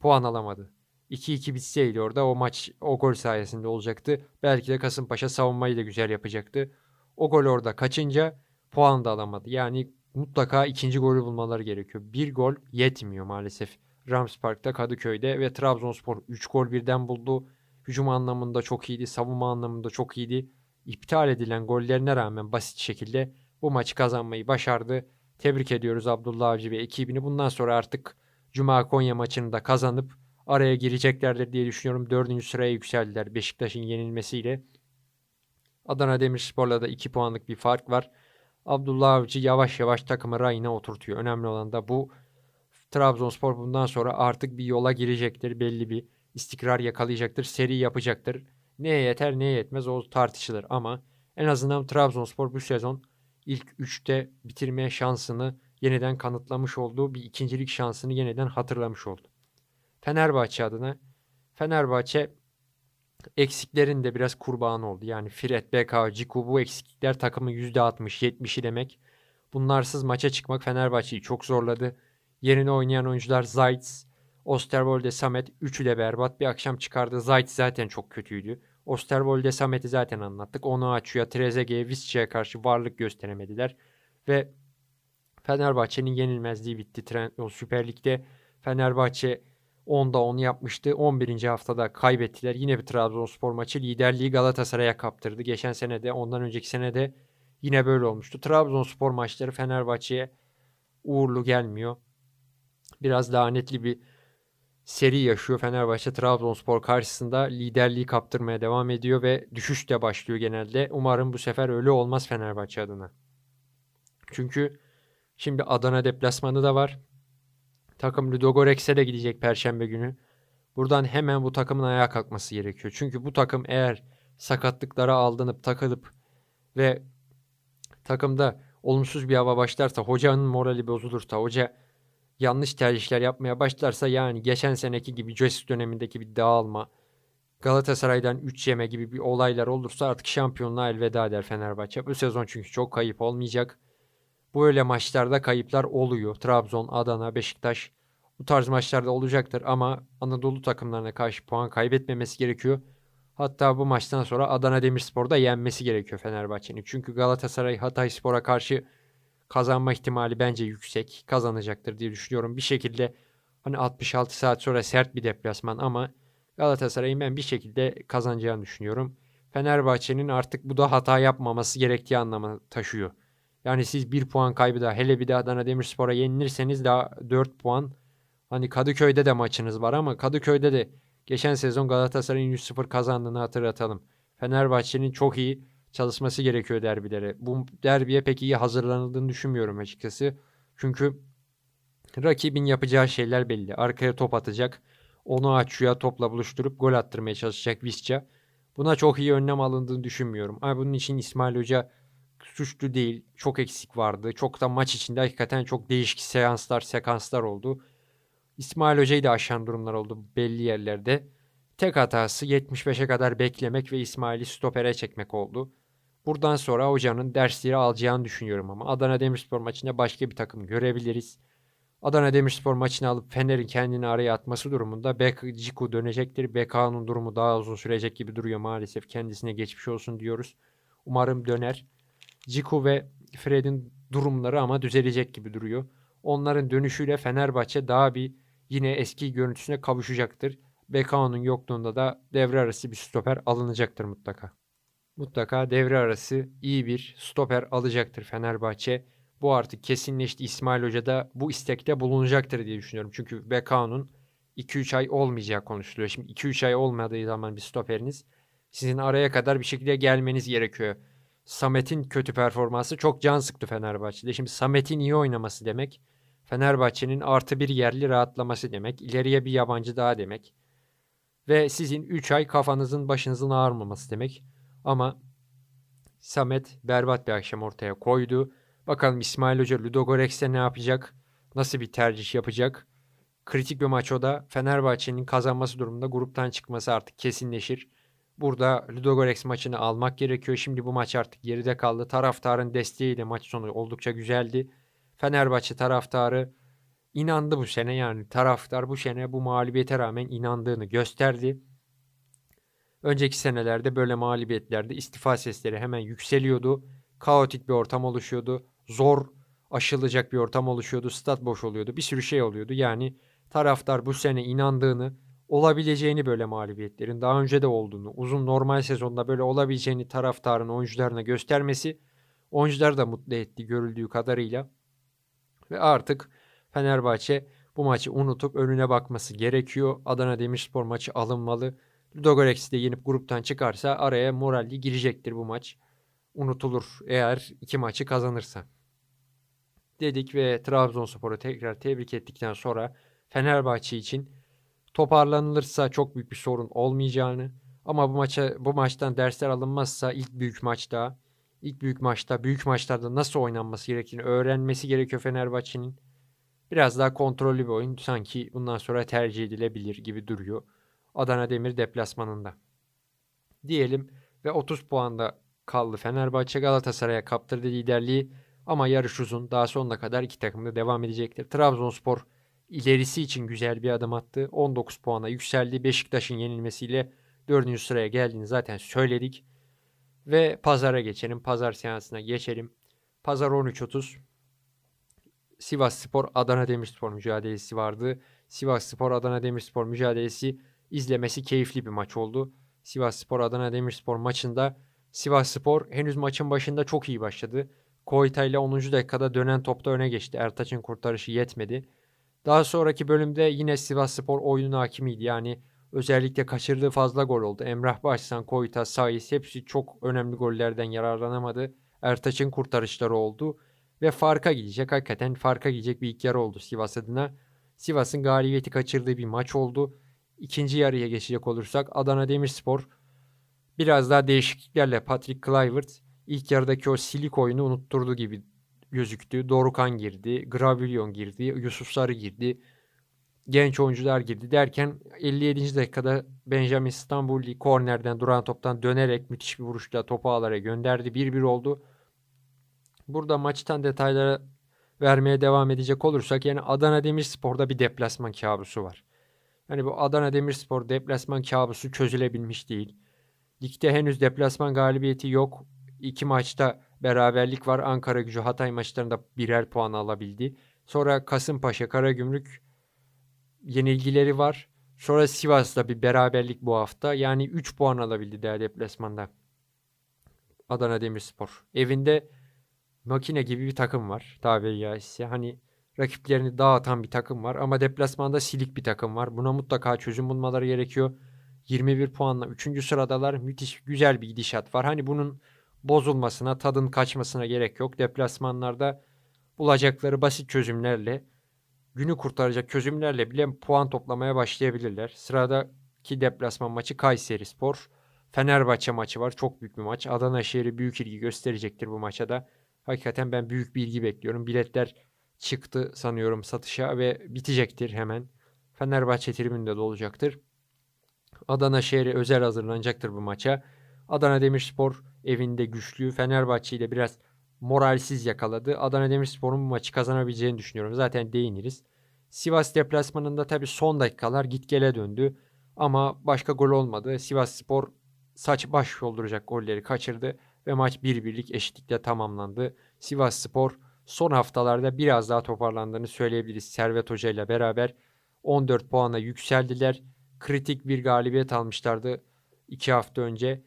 puan alamadı. 2-2 bitseydi orada o maç o gol sayesinde olacaktı. Belki de Kasımpaşa savunmayı da güzel yapacaktı. O gol orada kaçınca puan da alamadı. Yani mutlaka ikinci golü bulmaları gerekiyor. Bir gol yetmiyor maalesef. Rams Park'ta Kadıköy'de ve Trabzonspor 3 gol birden buldu. Hücum anlamında çok iyiydi, savunma anlamında çok iyiydi. İptal edilen gollerine rağmen basit şekilde bu maçı kazanmayı başardı. Tebrik ediyoruz Abdullah Avcı ve ekibini. Bundan sonra artık Cuma Konya maçını da kazanıp araya gireceklerdir diye düşünüyorum. Dördüncü sıraya yükseldiler Beşiktaş'ın yenilmesiyle. Adana Demirspor'la da 2 puanlık bir fark var. Abdullah Avcı yavaş yavaş takımı rayına oturtuyor. Önemli olan da bu. Trabzonspor bundan sonra artık bir yola girecektir. Belli bir istikrar yakalayacaktır. Seri yapacaktır. Neye yeter neye yetmez o tartışılır. Ama en azından Trabzonspor bu sezon ilk 3'te bitirmeye şansını yeniden kanıtlamış oldu. Bir ikincilik şansını yeniden hatırlamış oldu. Fenerbahçe adına Fenerbahçe eksiklerin de biraz kurbanı oldu. Yani Fred, BK, Ciku bu eksiklikler takımın %60-70'i demek. Bunlarsız maça çıkmak Fenerbahçe'yi çok zorladı. Yerine oynayan oyuncular Zayt, Osterwolde, Samet. Üçü de berbat bir akşam çıkardı. Zayt zaten çok kötüydü. Osterwolde, Samet'i zaten anlattık. Onu açıyor. Trezeguet'e, Visca'ya karşı varlık gösteremediler. Ve Fenerbahçe'nin yenilmezliği bitti. Trendyol Süper Lig'de Fenerbahçe 10'da 10 yapmıştı. 11. haftada kaybettiler. Yine bir Trabzonspor maçı liderliği Galatasaray'a kaptırdı. Geçen sene de ondan önceki sene de yine böyle olmuştu. Trabzonspor maçları Fenerbahçe'ye uğurlu gelmiyor. Biraz daha netli bir seri yaşıyor. Fenerbahçe Trabzonspor karşısında liderliği kaptırmaya devam ediyor ve düşüş de başlıyor genelde. Umarım bu sefer öyle olmaz Fenerbahçe adına. Çünkü şimdi Adana deplasmanı da var. Takım Ludogorets'e de gidecek perşembe günü. Buradan hemen bu takımın ayağa kalkması gerekiyor. Çünkü bu takım eğer sakatlıklara aldanıp takılıp ve takımda olumsuz bir hava başlarsa, hocanın morali bozulursa, hoca yanlış tercihler yapmaya başlarsa yani geçen seneki gibi Joyce dönemindeki bir dağılma, Galatasaray'dan 3 yeme gibi bir olaylar olursa artık şampiyonluğa elveda eder Fenerbahçe. Bu sezon çünkü çok kayıp olmayacak. Böyle maçlarda kayıplar oluyor. Trabzon, Adana, Beşiktaş bu tarz maçlarda olacaktır ama Anadolu takımlarına karşı puan kaybetmemesi gerekiyor. Hatta bu maçtan sonra Adana Demirspor'da yenmesi gerekiyor Fenerbahçe'nin. Çünkü Galatasaray Hatay Spor'a karşı kazanma ihtimali bence yüksek. Kazanacaktır diye düşünüyorum. Bir şekilde hani 66 saat sonra sert bir deplasman ama Galatasaray'ın ben bir şekilde kazanacağını düşünüyorum. Fenerbahçe'nin artık bu da hata yapmaması gerektiği anlamı taşıyor. Yani siz bir puan kaybı da hele bir de Adana Demirspor'a yenilirseniz daha 4 puan. Hani Kadıköy'de de maçınız var ama Kadıköy'de de geçen sezon Galatasaray'ın 100-0 kazandığını hatırlatalım. Fenerbahçe'nin çok iyi çalışması gerekiyor derbilere. Bu derbiye pek iyi hazırlanıldığını düşünmüyorum açıkçası. Çünkü rakibin yapacağı şeyler belli. Arkaya top atacak. Onu açıya topla buluşturup gol attırmaya çalışacak Visca. Buna çok iyi önlem alındığını düşünmüyorum. Ama bunun için İsmail Hoca suçlu değil. Çok eksik vardı. Çok da maç içinde hakikaten çok değişik seanslar, sekanslar oldu. İsmail Hoca'yı da aşan durumlar oldu belli yerlerde. Tek hatası 75'e kadar beklemek ve İsmail'i stopere çekmek oldu. Buradan sonra hocanın dersleri alacağını düşünüyorum ama Adana Demirspor maçında başka bir takım görebiliriz. Adana Demirspor maçını alıp Fener'in kendini araya atması durumunda Bek Ciku dönecektir. BK'nın durumu daha uzun sürecek gibi duruyor maalesef. Kendisine geçmiş olsun diyoruz. Umarım döner. Ciku ve Fred'in durumları ama düzelecek gibi duruyor. Onların dönüşüyle Fenerbahçe daha bir yine eski görüntüsüne kavuşacaktır. BK'nın yokluğunda da devre arası bir stoper alınacaktır mutlaka. Mutlaka devre arası iyi bir stoper alacaktır Fenerbahçe. Bu artık kesinleşti. İsmail Hoca da bu istekte bulunacaktır diye düşünüyorum. Çünkü BK'nın 2-3 ay olmayacağı konuşuluyor. Şimdi 2-3 ay olmadığı zaman bir stoperiniz sizin araya kadar bir şekilde gelmeniz gerekiyor. Samet'in kötü performansı çok can sıktı Fenerbahçe'de. Şimdi Samet'in iyi oynaması demek Fenerbahçe'nin artı bir yerli rahatlaması demek. ileriye bir yabancı daha demek. Ve sizin 3 ay kafanızın başınızın ağrımaması demek. Ama Samet berbat bir akşam ortaya koydu. Bakalım İsmail Hoca Ludogorets'te ne yapacak? Nasıl bir tercih yapacak? Kritik bir maç o da. Fenerbahçe'nin kazanması durumunda gruptan çıkması artık kesinleşir. Burada Ludogorets maçını almak gerekiyor. Şimdi bu maç artık geride kaldı. Taraftarın desteğiyle maç sonu oldukça güzeldi. Fenerbahçe taraftarı inandı bu sene yani taraftar bu sene bu mağlubiyete rağmen inandığını gösterdi. Önceki senelerde böyle mağlubiyetlerde istifa sesleri hemen yükseliyordu. Kaotik bir ortam oluşuyordu. Zor aşılacak bir ortam oluşuyordu. Stat boş oluyordu. Bir sürü şey oluyordu. Yani taraftar bu sene inandığını, olabileceğini böyle mağlubiyetlerin daha önce de olduğunu, uzun normal sezonda böyle olabileceğini taraftarın oyuncularına göstermesi oyuncuları da mutlu etti görüldüğü kadarıyla. Ve artık Fenerbahçe bu maçı unutup önüne bakması gerekiyor. Adana Demirspor maçı alınmalı. Ludogorets'i de yenip gruptan çıkarsa araya moralli girecektir bu maç. Unutulur eğer iki maçı kazanırsa. Dedik ve Trabzonspor'u tekrar tebrik ettikten sonra Fenerbahçe için toparlanılırsa çok büyük bir sorun olmayacağını ama bu maça bu maçtan dersler alınmazsa ilk büyük maçta ilk büyük maçta büyük maçlarda nasıl oynanması gerektiğini öğrenmesi gerekiyor Fenerbahçe'nin. Biraz daha kontrollü bir oyun sanki bundan sonra tercih edilebilir gibi duruyor. Adana Demir deplasmanında. Diyelim ve 30 puanda kaldı. Fenerbahçe Galatasaray'a kaptırdı liderliği ama yarış uzun. Daha sonuna kadar iki takım da devam edecektir. Trabzonspor ilerisi için güzel bir adım attı. 19 puana yükseldi. Beşiktaş'ın yenilmesiyle 4. sıraya geldiğini zaten söyledik. Ve pazara geçelim. Pazar seansına geçelim. Pazar 13.30. Sivas Spor Adana Demirspor mücadelesi vardı. Sivas Spor Adana Demirspor mücadelesi izlemesi keyifli bir maç oldu. Sivas Spor Adana Demirspor maçında Sivas Spor henüz maçın başında çok iyi başladı. Koyta ile 10. dakikada dönen topta öne geçti. Ertaç'ın kurtarışı yetmedi. Daha sonraki bölümde yine Sivas Spor oyunun hakimiydi. Yani özellikle kaçırdığı fazla gol oldu. Emrah Başsan, Koyta, Sayıs hepsi çok önemli gollerden yararlanamadı. Ertaç'ın kurtarışları oldu ve farka gidecek. Hakikaten farka gidecek bir ilk yarı oldu Sivas adına. Sivas'ın galibiyeti kaçırdığı bir maç oldu. İkinci yarıya geçecek olursak Adana Demirspor biraz daha değişikliklerle Patrick Kluivert ilk yarıdaki o silik oyunu unutturdu gibi gözüktü. Dorukan girdi, Gravillon girdi, Yusuf Sarı girdi. Genç oyuncular girdi derken 57. dakikada Benjamin Stambuli kornerden duran toptan dönerek müthiş bir vuruşla topu ağlara gönderdi. 1-1 oldu. Burada maçtan detaylara vermeye devam edecek olursak yani Adana Demirspor'da bir deplasman kabusu var. Yani bu Adana Demirspor deplasman kabusu çözülebilmiş değil. Ligde henüz deplasman galibiyeti yok. İki maçta beraberlik var. Ankara gücü Hatay maçlarında birer puan alabildi. Sonra Kasımpaşa, Karagümrük yenilgileri var. Sonra Sivas'ta bir beraberlik bu hafta. Yani 3 puan alabildi değerli deplasmanda. Adana Demirspor. Evinde makine gibi bir takım var tabiri caizse. Hani rakiplerini dağıtan bir takım var ama deplasmanda silik bir takım var. Buna mutlaka çözüm bulmaları gerekiyor. 21 puanla 3. sıradalar. Müthiş güzel bir gidişat var. Hani bunun bozulmasına, tadın kaçmasına gerek yok. Deplasmanlarda bulacakları basit çözümlerle, günü kurtaracak çözümlerle bile puan toplamaya başlayabilirler. Sıradaki deplasman maçı Kayseri Spor. Fenerbahçe maçı var. Çok büyük bir maç. Adana şehri büyük ilgi gösterecektir bu maça da. Hakikaten ben büyük bir ilgi bekliyorum. Biletler çıktı sanıyorum satışa ve bitecektir hemen. Fenerbahçe tribünde de olacaktır. Adana şehri özel hazırlanacaktır bu maça. Adana Demirspor evinde güçlü. Fenerbahçe ile biraz moralsiz yakaladı. Adana Demirspor'un bu maçı kazanabileceğini düşünüyorum. Zaten değiniriz. Sivas deplasmanında tabii son dakikalar git gele döndü. Ama başka gol olmadı. Sivas Spor saç baş yolduracak golleri kaçırdı ve maç bir birlik eşitlikle tamamlandı. Sivas Spor son haftalarda biraz daha toparlandığını söyleyebiliriz. Servet Hoca ile beraber 14 puana yükseldiler. Kritik bir galibiyet almışlardı 2 hafta önce.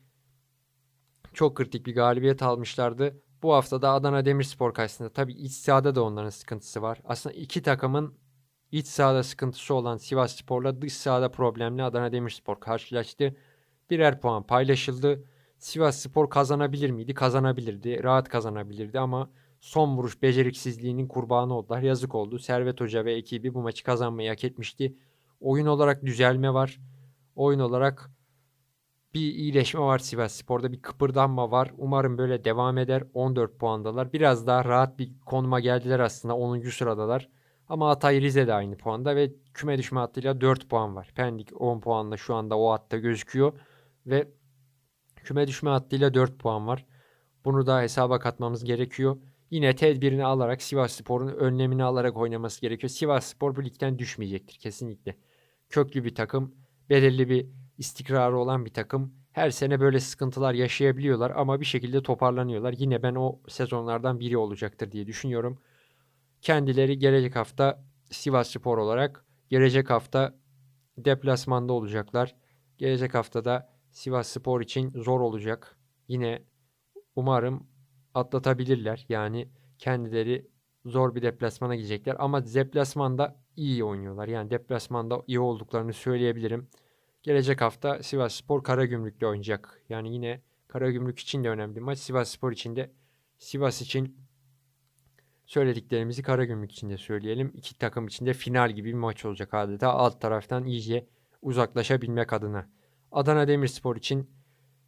Çok kritik bir galibiyet almışlardı. Bu hafta da Adana Demirspor karşısında tabii iç sahada da onların sıkıntısı var. Aslında iki takımın iç sahada sıkıntısı olan Sivas Spor'la dış sahada problemli Adana Demirspor karşılaştı. Birer puan paylaşıldı. Sivas Spor kazanabilir miydi? Kazanabilirdi. Rahat kazanabilirdi ama son vuruş beceriksizliğinin kurbanı oldular. Yazık oldu. Servet Hoca ve ekibi bu maçı kazanmayı hak etmişti. Oyun olarak düzelme var. Oyun olarak bir iyileşme var Sivas Spor'da. Bir kıpırdanma var. Umarım böyle devam eder. 14 puandalar. Biraz daha rahat bir konuma geldiler aslında. 10. sıradalar. Ama Hatay Rize de aynı puanda ve küme düşme hattıyla 4 puan var. Pendik 10 puanla şu anda o hatta gözüküyor. Ve küme düşme hattıyla 4 puan var. Bunu da hesaba katmamız gerekiyor. Yine tedbirini alarak Sivas Spor'un önlemini alarak oynaması gerekiyor. Sivas Spor bu ligden düşmeyecektir kesinlikle. Köklü bir takım, belirli bir istikrarı olan bir takım. Her sene böyle sıkıntılar yaşayabiliyorlar ama bir şekilde toparlanıyorlar. Yine ben o sezonlardan biri olacaktır diye düşünüyorum. Kendileri gelecek hafta Sivas Spor olarak gelecek hafta deplasmanda olacaklar. Gelecek haftada Sivas Spor için zor olacak. Yine umarım atlatabilirler. Yani kendileri zor bir deplasmana gidecekler ama deplasmanda iyi oynuyorlar. Yani deplasmanda iyi olduklarını söyleyebilirim. Gelecek hafta Sivas Spor Karagümrük'le oynayacak. Yani yine Karagümrük için de önemli maç. Sivas Spor için de Sivas için söylediklerimizi Karagümrük için de söyleyelim. İki takım için de final gibi bir maç olacak adeta. Alt taraftan iyice uzaklaşabilmek adına. Adana Demirspor için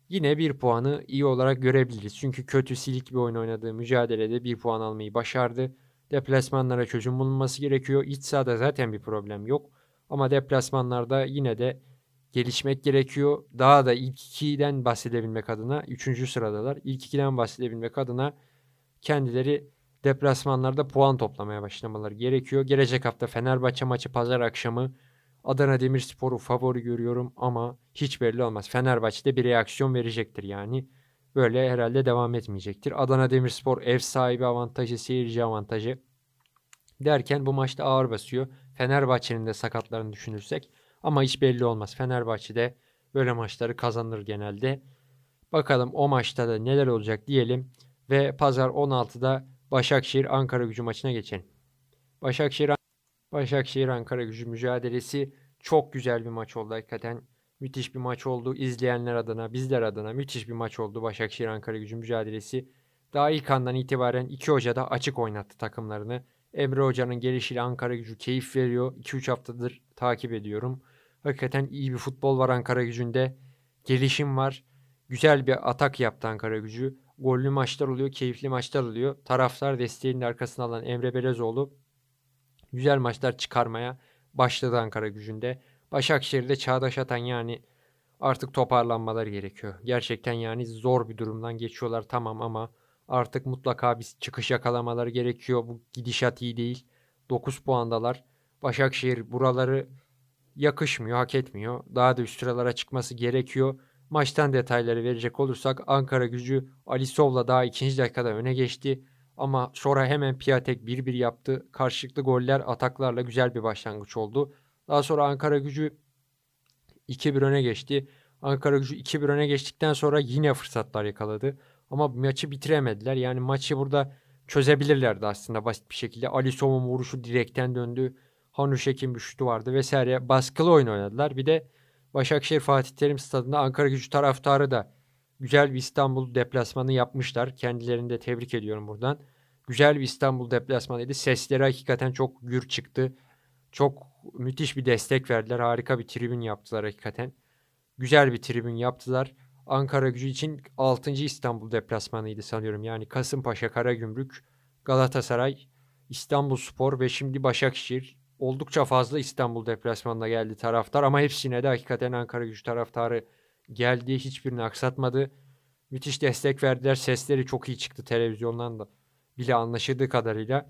yine bir puanı iyi olarak görebiliriz. Çünkü kötü silik bir oyun oynadığı mücadelede bir puan almayı başardı. Deplasmanlara çözüm bulunması gerekiyor. İç sahada zaten bir problem yok. Ama deplasmanlarda yine de gelişmek gerekiyor. Daha da ilk ikiden bahsedebilmek adına, üçüncü sıradalar. İlk ikiden bahsedebilmek adına kendileri deplasmanlarda puan toplamaya başlamaları gerekiyor. Gelecek hafta Fenerbahçe maçı pazar akşamı Adana Demirspor'u favori görüyorum ama hiç belli olmaz. Fenerbahçe de bir reaksiyon verecektir yani. Böyle herhalde devam etmeyecektir. Adana Demirspor ev sahibi avantajı, seyirci avantajı derken bu maçta ağır basıyor. Fenerbahçe'nin de sakatlarını düşünürsek ama hiç belli olmaz. Fenerbahçe'de böyle maçları kazanır genelde. Bakalım o maçta da neler olacak diyelim ve pazar 16'da Başakşehir Ankara Gücü maçına geçelim. Başakşehir Başakşehir Ankara Gücü mücadelesi çok güzel bir maç oldu hakikaten. Müthiş bir maç oldu. İzleyenler adına, bizler adına müthiş bir maç oldu Başakşehir Ankara Gücü mücadelesi. Daha ilk andan itibaren iki hoca da açık oynattı takımlarını. Emre Hoca'nın gelişiyle Ankara Gücü keyif veriyor. 2-3 haftadır takip ediyorum. Hakikaten iyi bir futbol var Ankara Gücü'nde. Gelişim var. Güzel bir atak yaptı Ankara Gücü. Gollü maçlar oluyor, keyifli maçlar oluyor. Taraftar desteğinin arkasına alan Emre Belezoğlu güzel maçlar çıkarmaya başladı Ankara gücünde. Başakşehir'de Çağdaş Atan yani artık toparlanmaları gerekiyor. Gerçekten yani zor bir durumdan geçiyorlar tamam ama artık mutlaka bir çıkış yakalamaları gerekiyor. Bu gidişat iyi değil. 9 puandalar. Başakşehir buraları yakışmıyor, hak etmiyor. Daha da üst sıralara çıkması gerekiyor. Maçtan detayları verecek olursak Ankara gücü Alisov'la daha ikinci dakikada öne geçti. Ama sonra hemen Piatek 1-1 yaptı. Karşılıklı goller ataklarla güzel bir başlangıç oldu. Daha sonra Ankara gücü 2-1 öne geçti. Ankara gücü 2-1 öne geçtikten sonra yine fırsatlar yakaladı. Ama maçı bitiremediler. Yani maçı burada çözebilirlerdi aslında basit bir şekilde. Ali Som'un vuruşu direkten döndü. Hanuşek'in bir şutu vardı vesaire. Baskılı oyun oynadılar. Bir de Başakşehir Fatih Terim Stadı'nda Ankara gücü taraftarı da güzel bir İstanbul deplasmanı yapmışlar. Kendilerini de tebrik ediyorum buradan. Güzel bir İstanbul deplasmanıydı. Sesleri hakikaten çok gür çıktı. Çok müthiş bir destek verdiler. Harika bir tribün yaptılar hakikaten. Güzel bir tribün yaptılar. Ankara gücü için 6. İstanbul deplasmanıydı sanıyorum. Yani Kasımpaşa, Karagümrük, Galatasaray, İstanbul Spor ve şimdi Başakşehir. Oldukça fazla İstanbul deplasmanına geldi taraftar ama hepsine de hakikaten Ankara gücü taraftarı geldi. Hiçbirini aksatmadı. Müthiş destek verdiler. Sesleri çok iyi çıktı televizyondan da bile anlaşıldığı kadarıyla.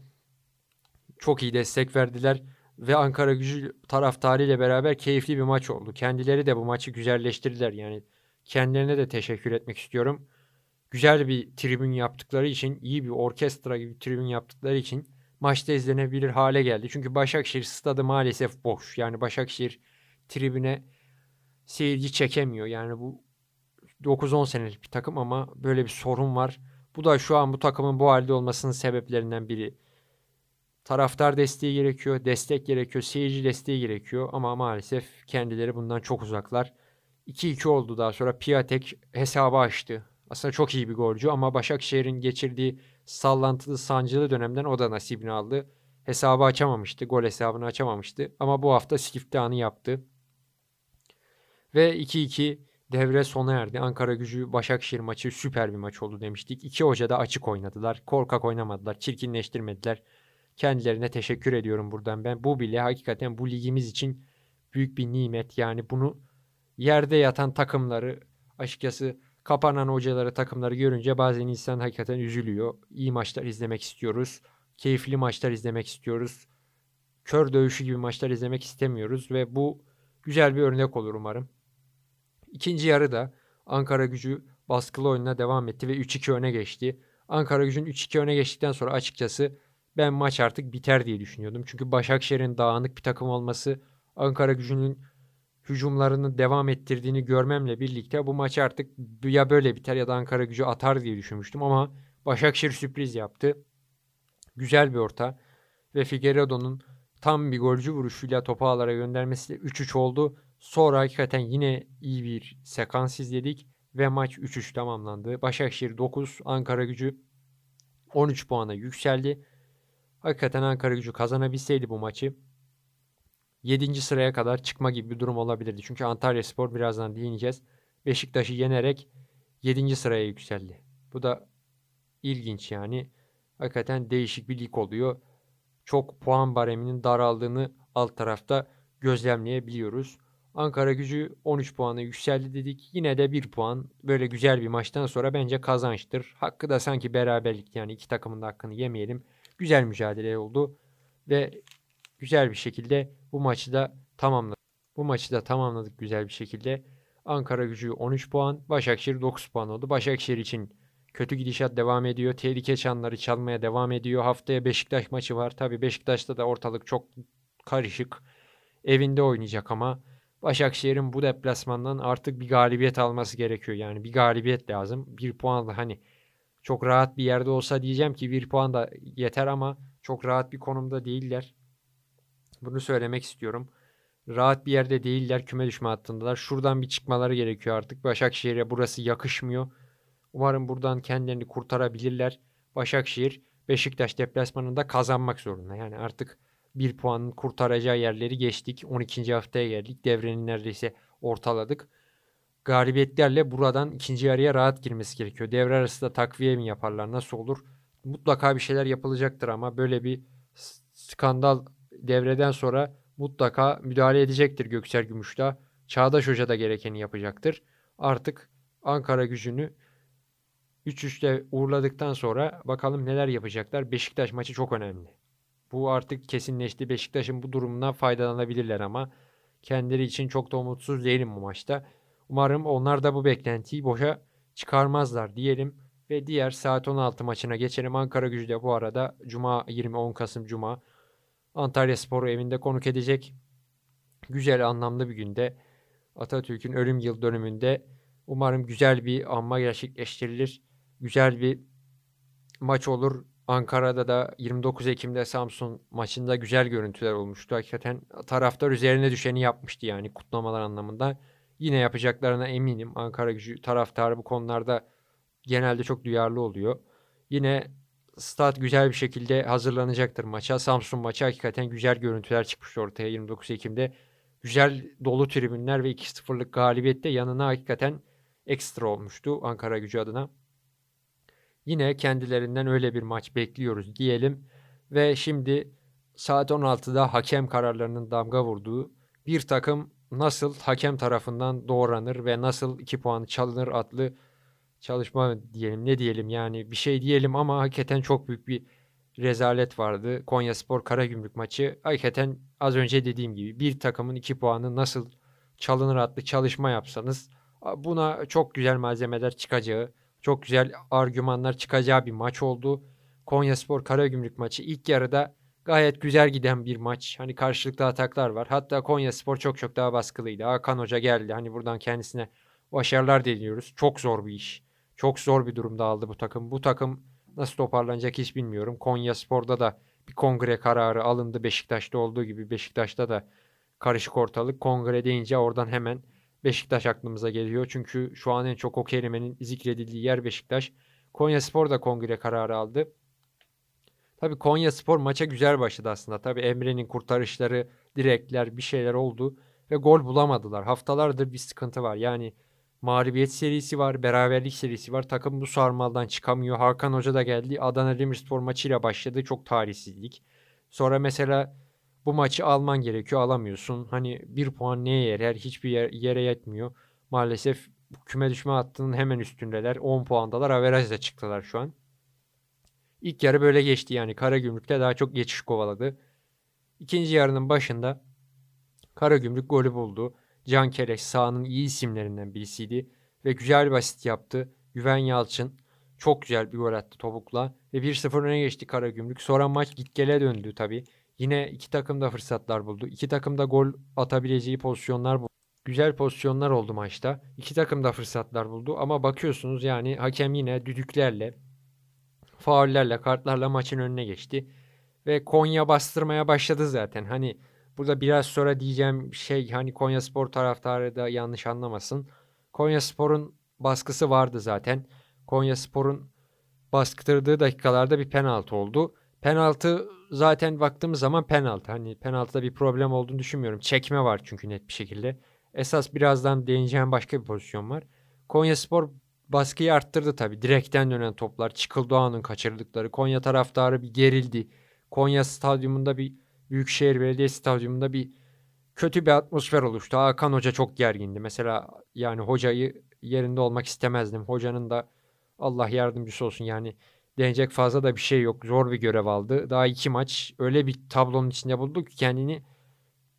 Çok iyi destek verdiler ve Ankara gücü taraftarıyla beraber keyifli bir maç oldu. Kendileri de bu maçı güzelleştirdiler. Yani kendilerine de teşekkür etmek istiyorum. Güzel bir tribün yaptıkları için, iyi bir orkestra gibi tribün yaptıkları için maçta izlenebilir hale geldi. Çünkü Başakşehir stadı maalesef boş. Yani Başakşehir tribüne seyirci çekemiyor. Yani bu 9-10 senelik bir takım ama böyle bir sorun var. Bu da şu an bu takımın bu halde olmasının sebeplerinden biri. Taraftar desteği gerekiyor, destek gerekiyor, seyirci desteği gerekiyor ama maalesef kendileri bundan çok uzaklar. 2-2 oldu daha sonra Piatek hesabı açtı. Aslında çok iyi bir golcü ama Başakşehir'in geçirdiği sallantılı sancılı dönemden o da nasibini aldı. Hesabı açamamıştı, gol hesabını açamamıştı ama bu hafta siftahını yaptı. Ve 2-2 devre sona erdi. Ankara gücü Başakşehir maçı süper bir maç oldu demiştik. İki hoca da açık oynadılar. Korkak oynamadılar. Çirkinleştirmediler. Kendilerine teşekkür ediyorum buradan ben. Bu bile hakikaten bu ligimiz için büyük bir nimet. Yani bunu yerde yatan takımları açıkçası kapanan hocaları takımları görünce bazen insan hakikaten üzülüyor. İyi maçlar izlemek istiyoruz. Keyifli maçlar izlemek istiyoruz. Kör dövüşü gibi maçlar izlemek istemiyoruz ve bu güzel bir örnek olur umarım. İkinci yarıda Ankara gücü baskılı oyununa devam etti ve 3-2 öne geçti. Ankara gücün 3-2 öne geçtikten sonra açıkçası ben maç artık biter diye düşünüyordum. Çünkü Başakşehir'in dağınık bir takım olması Ankara gücünün hücumlarını devam ettirdiğini görmemle birlikte bu maç artık ya böyle biter ya da Ankara gücü atar diye düşünmüştüm ama Başakşehir sürpriz yaptı. Güzel bir orta ve Figueiredo'nun tam bir golcü vuruşuyla topu ağlara göndermesiyle 3-3 oldu. Sonra hakikaten yine iyi bir sekans izledik ve maç 3-3 tamamlandı. Başakşehir 9, Ankara gücü 13 puana yükseldi. Hakikaten Ankara gücü kazanabilseydi bu maçı 7. sıraya kadar çıkma gibi bir durum olabilirdi. Çünkü Antalya Spor birazdan değineceğiz. Beşiktaş'ı yenerek 7. sıraya yükseldi. Bu da ilginç yani. Hakikaten değişik bir lig oluyor. Çok puan bareminin daraldığını alt tarafta gözlemleyebiliyoruz. Ankara gücü 13 puanı yükseldi dedik. Yine de 1 puan böyle güzel bir maçtan sonra bence kazançtır. Hakkı da sanki beraberlik yani iki takımın da hakkını yemeyelim. Güzel mücadele oldu ve güzel bir şekilde bu maçı da tamamladık. Bu maçı da tamamladık güzel bir şekilde. Ankara gücü 13 puan, Başakşehir 9 puan oldu. Başakşehir için kötü gidişat devam ediyor. Tehlike çanları çalmaya devam ediyor. Haftaya Beşiktaş maçı var. Tabi Beşiktaş'ta da ortalık çok karışık. Evinde oynayacak ama Başakşehir'in bu deplasmandan artık bir galibiyet alması gerekiyor. Yani bir galibiyet lazım. Bir puan da hani çok rahat bir yerde olsa diyeceğim ki bir puan da yeter ama çok rahat bir konumda değiller. Bunu söylemek istiyorum. Rahat bir yerde değiller. Küme düşme hattındalar. Şuradan bir çıkmaları gerekiyor artık. Başakşehir'e burası yakışmıyor. Umarım buradan kendilerini kurtarabilirler. Başakşehir Beşiktaş deplasmanında kazanmak zorunda. Yani artık bir puanın kurtaracağı yerleri geçtik. 12. haftaya geldik. Devrenin neredeyse ortaladık. Galibiyetlerle buradan ikinci yarıya rahat girmesi gerekiyor. Devre arası da takviye mi yaparlar? Nasıl olur? Mutlaka bir şeyler yapılacaktır ama böyle bir skandal devreden sonra mutlaka müdahale edecektir Göksel Gümüş'ta. Çağdaş Hoca da gerekeni yapacaktır. Artık Ankara gücünü 3-3'te uğurladıktan sonra bakalım neler yapacaklar. Beşiktaş maçı çok önemli. Bu artık kesinleşti. Beşiktaş'ın bu durumundan faydalanabilirler ama kendileri için çok da umutsuz değilim bu maçta. Umarım onlar da bu beklentiyi boşa çıkarmazlar diyelim. Ve diğer saat 16 maçına geçelim. Ankara gücü de bu arada Cuma 20 10 Kasım Cuma Antalya Sporu evinde konuk edecek. Güzel anlamlı bir günde Atatürk'ün ölüm yıl dönümünde umarım güzel bir anma gerçekleştirilir. Güzel bir maç olur. Ankara'da da 29 Ekim'de Samsun maçında güzel görüntüler olmuştu. Hakikaten taraftar üzerine düşeni yapmıştı yani kutlamalar anlamında. Yine yapacaklarına eminim. Ankara gücü taraftarı bu konularda genelde çok duyarlı oluyor. Yine stat güzel bir şekilde hazırlanacaktır maça. Samsun maçı hakikaten güzel görüntüler çıkmıştı ortaya 29 Ekim'de. Güzel dolu tribünler ve 2-0'lık galibiyette yanına hakikaten ekstra olmuştu Ankara gücü adına. Yine kendilerinden öyle bir maç bekliyoruz diyelim. Ve şimdi saat 16'da hakem kararlarının damga vurduğu bir takım nasıl hakem tarafından doğranır ve nasıl 2 puan çalınır adlı çalışma diyelim ne diyelim yani bir şey diyelim ama hakikaten çok büyük bir rezalet vardı. Konya Spor Karagümrük maçı hakikaten az önce dediğim gibi bir takımın 2 puanı nasıl çalınır adlı çalışma yapsanız buna çok güzel malzemeler çıkacağı çok güzel argümanlar çıkacağı bir maç oldu. Konya Spor Karagümrük maçı ilk yarıda gayet güzel giden bir maç. Hani karşılıklı ataklar var. Hatta Konya Spor çok çok daha baskılıydı. Hakan Hoca geldi. Hani buradan kendisine başarılar diliyoruz. Çok zor bir iş. Çok zor bir durumda aldı bu takım. Bu takım nasıl toparlanacak hiç bilmiyorum. Konya Spor'da da bir kongre kararı alındı. Beşiktaş'ta olduğu gibi Beşiktaş'ta da karışık ortalık. Kongre deyince oradan hemen Beşiktaş aklımıza geliyor. Çünkü şu an en çok o kelimenin zikredildiği yer Beşiktaş. Konya Spor da kongre kararı aldı. Tabii Konya Spor maça güzel başladı aslında. Tabii Emre'nin kurtarışları, direkler bir şeyler oldu ve gol bulamadılar. Haftalardır bir sıkıntı var. Yani mağlubiyet serisi var, beraberlik serisi var. Takım bu sarmaldan çıkamıyor. Hakan Hoca da geldi. Adana Demirspor maçıyla başladı. Çok talihsizlik. Sonra mesela bu maçı alman gerekiyor alamıyorsun. Hani bir puan neye yarar hiçbir yer, yere yetmiyor. Maalesef küme düşme hattının hemen üstündeler. 10 puandalar averajla çıktılar şu an. İlk yarı böyle geçti yani Karagümrük'te daha çok geçiş kovaladı. İkinci yarının başında Karagümrük golü buldu. Can Keleş sahanın iyi isimlerinden birisiydi ve güzel basit yaptı. Güven Yalçın çok güzel bir gol attı topukla ve 1-0 öne geçti Karagümrük. Sonra maç git gele döndü tabii. Yine iki takım da fırsatlar buldu. İki takım da gol atabileceği pozisyonlar buldu. Güzel pozisyonlar oldu maçta. İki takım da fırsatlar buldu ama bakıyorsunuz yani hakem yine düdüklerle, faullerle, kartlarla maçın önüne geçti. Ve Konya bastırmaya başladı zaten. Hani burada biraz sonra diyeceğim şey hani Konya Spor taraftarı da yanlış anlamasın. Konya Spor'un baskısı vardı zaten. Konya Spor'un baskıtırdığı dakikalarda bir penaltı oldu. Penaltı zaten baktığımız zaman penaltı. Hani penaltıda bir problem olduğunu düşünmüyorum. Çekme var çünkü net bir şekilde. Esas birazdan değineceğim başka bir pozisyon var. Konya Spor baskıyı arttırdı tabii. Direkten dönen toplar, Çıkıl Doğan'ın kaçırdıkları. Konya taraftarı bir gerildi. Konya stadyumunda bir Büyükşehir Belediye Stadyumunda bir kötü bir atmosfer oluştu. Hakan Hoca çok gergindi. Mesela yani hocayı yerinde olmak istemezdim. Hocanın da Allah yardımcısı olsun yani denecek fazla da bir şey yok. Zor bir görev aldı. Daha iki maç öyle bir tablonun içinde bulduk ki kendini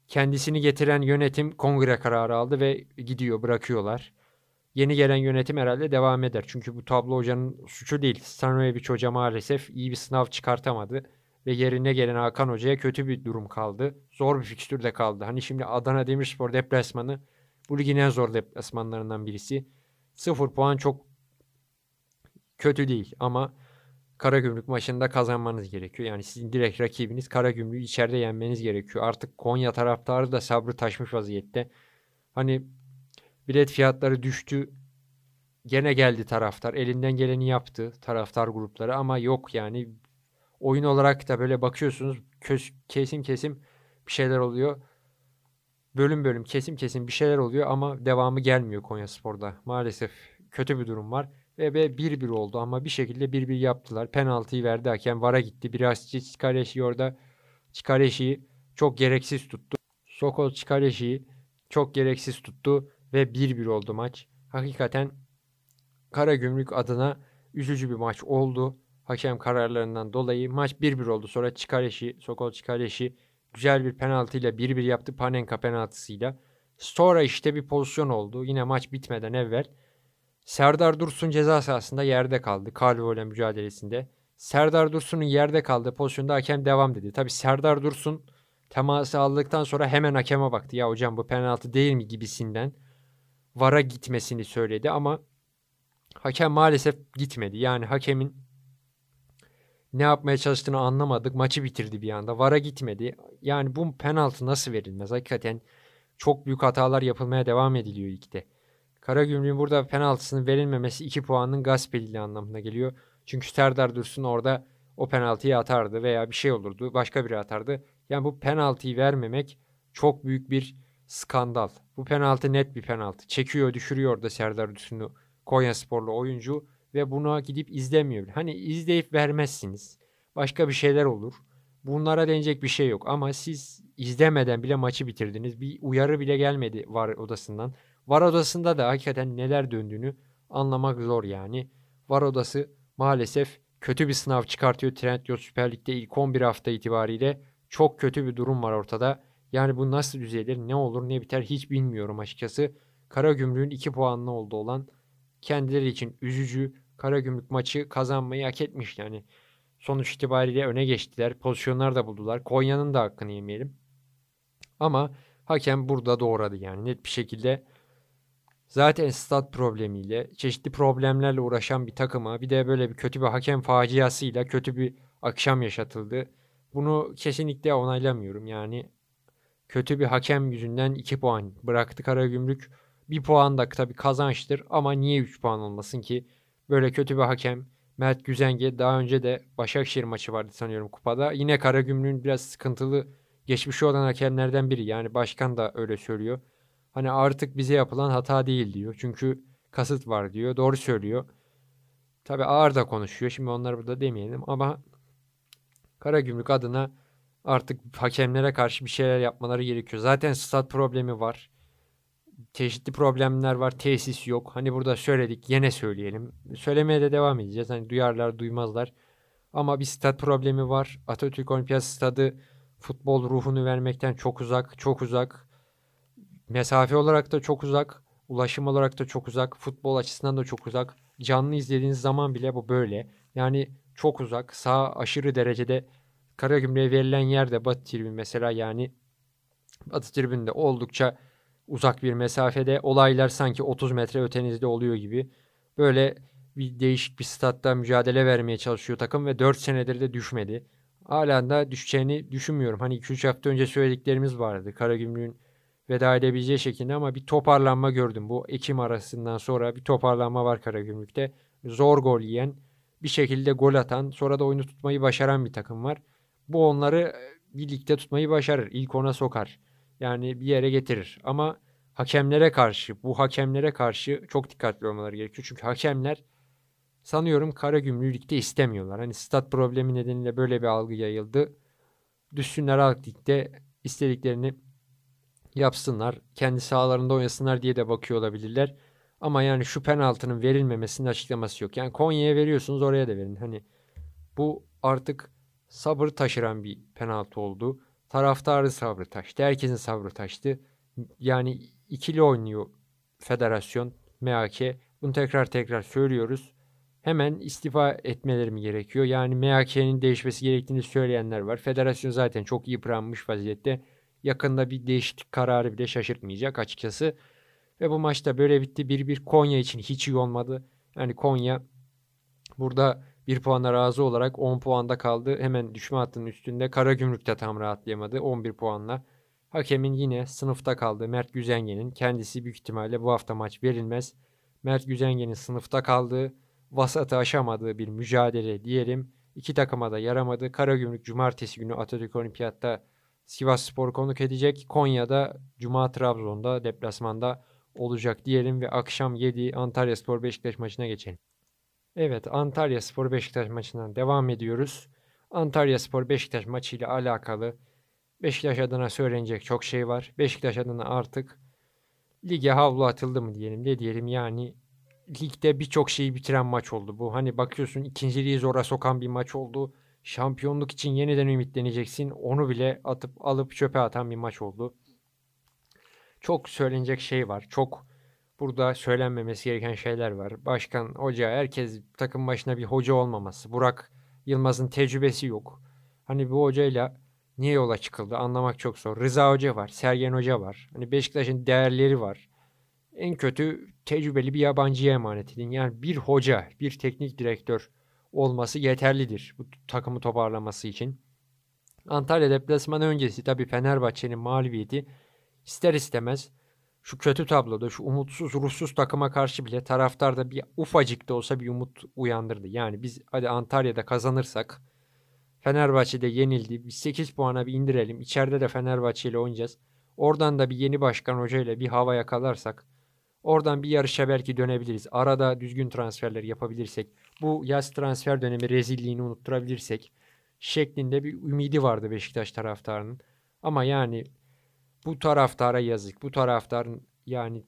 kendisini getiren yönetim kongre kararı aldı ve gidiyor bırakıyorlar. Yeni gelen yönetim herhalde devam eder. Çünkü bu tablo hocanın suçu değil. Stanojevic hoca maalesef iyi bir sınav çıkartamadı. Ve yerine gelen Hakan Hoca'ya kötü bir durum kaldı. Zor bir fikstür de kaldı. Hani şimdi Adana Demirspor deplasmanı bu ligin en zor deplasmanlarından birisi. Sıfır puan çok kötü değil ama Karagümrük maçında kazanmanız gerekiyor. Yani sizin direkt rakibiniz Karagümrük'ü içeride yenmeniz gerekiyor. Artık Konya taraftarı da sabrı taşmış vaziyette. Hani bilet fiyatları düştü. Gene geldi taraftar. Elinden geleni yaptı taraftar grupları ama yok yani oyun olarak da böyle bakıyorsunuz kesim kesim bir şeyler oluyor. Bölüm bölüm kesim kesim bir şeyler oluyor ama devamı gelmiyor Konya Spor'da. Maalesef kötü bir durum var. Ve 1-1 oldu ama bir şekilde 1-1 yaptılar. Penaltıyı verdi hakem. VAR'a gitti. Biraz Çikareşi orada Çikareşi'yi çok gereksiz tuttu. Sokol Çikareşi'yi çok gereksiz tuttu ve 1-1 oldu maç. Hakikaten Karagümrük adına üzücü bir maç oldu. Hakem kararlarından dolayı maç 1-1 oldu. Sonra Çikareşi, Sokol Çikareşi güzel bir penaltıyla 1-1 yaptı Panenka penaltısıyla. Sonra işte bir pozisyon oldu. Yine maç bitmeden evvel Serdar Dursun ceza sahasında yerde kaldı Calvo ile mücadelesinde. Serdar Dursun'un yerde kaldığı pozisyonda hakem devam dedi. Tabi Serdar Dursun teması aldıktan sonra hemen hakeme baktı. Ya hocam bu penaltı değil mi gibisinden VAR'a gitmesini söyledi ama hakem maalesef gitmedi. Yani hakemin ne yapmaya çalıştığını anlamadık. Maçı bitirdi bir anda. VAR'a gitmedi. Yani bu penaltı nasıl verilmez? Hakikaten çok büyük hatalar yapılmaya devam ediliyor ligde. Karagümrük'ün burada penaltısının verilmemesi 2 puanın gasp edildiği anlamına geliyor. Çünkü Serdar Dursun orada o penaltıyı atardı veya bir şey olurdu. Başka biri atardı. Yani bu penaltıyı vermemek çok büyük bir skandal. Bu penaltı net bir penaltı. Çekiyor, düşürüyor da Serdar Dursun'u Konya Sporlu oyuncu ve buna gidip izlemiyor. Hani izleyip vermezsiniz. Başka bir şeyler olur. Bunlara denecek bir şey yok ama siz izlemeden bile maçı bitirdiniz. Bir uyarı bile gelmedi var odasından. Var odasında da hakikaten neler döndüğünü anlamak zor yani. Var odası maalesef kötü bir sınav çıkartıyor Trendyol Süper Lig'de ilk 11 hafta itibariyle. Çok kötü bir durum var ortada. Yani bu nasıl düzelir, ne olur, ne biter hiç bilmiyorum açıkçası. Karagümrük'ün 2 puanlı olduğu olan kendileri için üzücü. Karagümrük maçı kazanmayı hak etmiş yani. Sonuç itibariyle öne geçtiler. Pozisyonlar da buldular. Konya'nın da hakkını yemeyelim. Ama hakem burada doğradı yani net bir şekilde zaten stat problemiyle, çeşitli problemlerle uğraşan bir takıma bir de böyle bir kötü bir hakem faciasıyla kötü bir akşam yaşatıldı. Bunu kesinlikle onaylamıyorum. Yani kötü bir hakem yüzünden 2 puan bıraktı Karagümrük. 1 puan da tabii kazançtır ama niye 3 puan olmasın ki? Böyle kötü bir hakem Mert Güzenge daha önce de Başakşehir maçı vardı sanıyorum kupada. Yine Karagümrük'ün biraz sıkıntılı geçmişi olan hakemlerden biri. Yani başkan da öyle söylüyor. Hani artık bize yapılan hata değil diyor. Çünkü kasıt var diyor. Doğru söylüyor. Tabi ağır da konuşuyor. Şimdi onları burada demeyelim ama Karagümrük adına artık hakemlere karşı bir şeyler yapmaları gerekiyor. Zaten stat problemi var. Çeşitli problemler var. Tesis yok. Hani burada söyledik. Yine söyleyelim. Söylemeye de devam edeceğiz. Hani duyarlar duymazlar. Ama bir stat problemi var. Atatürk Olimpiyat Stadı futbol ruhunu vermekten çok uzak. Çok uzak. Mesafe olarak da çok uzak. Ulaşım olarak da çok uzak. Futbol açısından da çok uzak. Canlı izlediğiniz zaman bile bu böyle. Yani çok uzak. Sağ aşırı derecede Karagümrük'e verilen yerde Batı tribün mesela yani Batı tribünde oldukça uzak bir mesafede olaylar sanki 30 metre ötenizde oluyor gibi. Böyle bir değişik bir statta mücadele vermeye çalışıyor takım ve 4 senedir de düşmedi. Hala da düşeceğini düşünmüyorum. Hani 2-3 hafta önce söylediklerimiz vardı. Karagümrük'ün veda edebileceği şekilde ama bir toparlanma gördüm. Bu Ekim arasından sonra bir toparlanma var Karagümrük'te. Zor gol yiyen, bir şekilde gol atan, sonra da oyunu tutmayı başaran bir takım var. Bu onları e, birlikte tutmayı başarır. İlk ona sokar. Yani bir yere getirir. Ama hakemlere karşı, bu hakemlere karşı çok dikkatli olmaları gerekiyor. Çünkü hakemler sanıyorum Karagümrük'ü ligde istemiyorlar. Hani stat problemi nedeniyle böyle bir algı yayıldı. Düşsünler alt ligde istediklerini yapsınlar. Kendi sahalarında oynasınlar diye de bakıyor olabilirler. Ama yani şu penaltının verilmemesinin açıklaması yok. Yani Konya'ya veriyorsunuz oraya da verin. Hani bu artık sabır taşıran bir penaltı oldu. Taraftarı sabrı taştı. Herkesin sabrı taştı. Yani ikili oynuyor federasyon, MHK. Bunu tekrar tekrar söylüyoruz. Hemen istifa etmeleri mi gerekiyor? Yani MHK'nin değişmesi gerektiğini söyleyenler var. Federasyon zaten çok yıpranmış vaziyette. Yakında bir değişiklik kararı bile şaşırtmayacak açıkçası. Ve bu maçta böyle bitti. 1-1 Konya için hiç iyi olmadı. Yani Konya burada bir puana razı olarak 10 puanda kaldı. Hemen düşme hattının üstünde. Karagümrük de tam rahatlayamadı 11 puanla. Hakemin yine sınıfta kaldığı Mert Güzengen'in kendisi büyük ihtimalle bu hafta maç verilmez. Mert Güzengen'in sınıfta kaldığı, vasatı aşamadığı bir mücadele diyelim. İki takıma da yaramadı. Karagümrük cumartesi günü Atatürk Olimpiyat'ta Sivas Spor konuk edecek. Konya'da Cuma Trabzon'da deplasmanda olacak diyelim ve akşam 7 Antalya Spor Beşiktaş maçına geçelim. Evet Antalya Spor Beşiktaş maçından devam ediyoruz. Antalya Spor Beşiktaş maçıyla alakalı Beşiktaş adına söylenecek çok şey var. Beşiktaş adına artık lige havlu atıldı mı diyelim ne diyelim yani ligde birçok şeyi bitiren maç oldu bu. Hani bakıyorsun ikinciliği zora sokan bir maç oldu. Şampiyonluk için yeniden ümitleneceksin. Onu bile atıp alıp çöpe atan bir maç oldu. Çok söylenecek şey var. Çok burada söylenmemesi gereken şeyler var. Başkan, hoca, herkes takım başına bir hoca olmaması. Burak Yılmaz'ın tecrübesi yok. Hani bu hocayla niye yola çıkıldı anlamak çok zor. Rıza Hoca var, Sergen Hoca var. Hani Beşiktaş'ın değerleri var. En kötü tecrübeli bir yabancıya emanet edin. Yani bir hoca, bir teknik direktör olması yeterlidir bu takımı toparlaması için. Antalya deplasmanı öncesi tabii Fenerbahçe'nin mağlubiyeti ister istemez şu kötü tabloda şu umutsuz ruhsuz takıma karşı bile taraftarda bir ufacık da olsa bir umut uyandırdı. Yani biz hadi Antalya'da kazanırsak Fenerbahçe'de yenildi. Biz 8 puana bir indirelim. İçeride de Fenerbahçe ile oynayacağız. Oradan da bir yeni başkan hocayla bir hava yakalarsak oradan bir yarışa belki dönebiliriz. Arada düzgün transferler yapabilirsek bu yaz transfer dönemi rezilliğini unutturabilirsek şeklinde bir ümidi vardı Beşiktaş taraftarının. Ama yani bu taraftara yazık. Bu taraftarın yani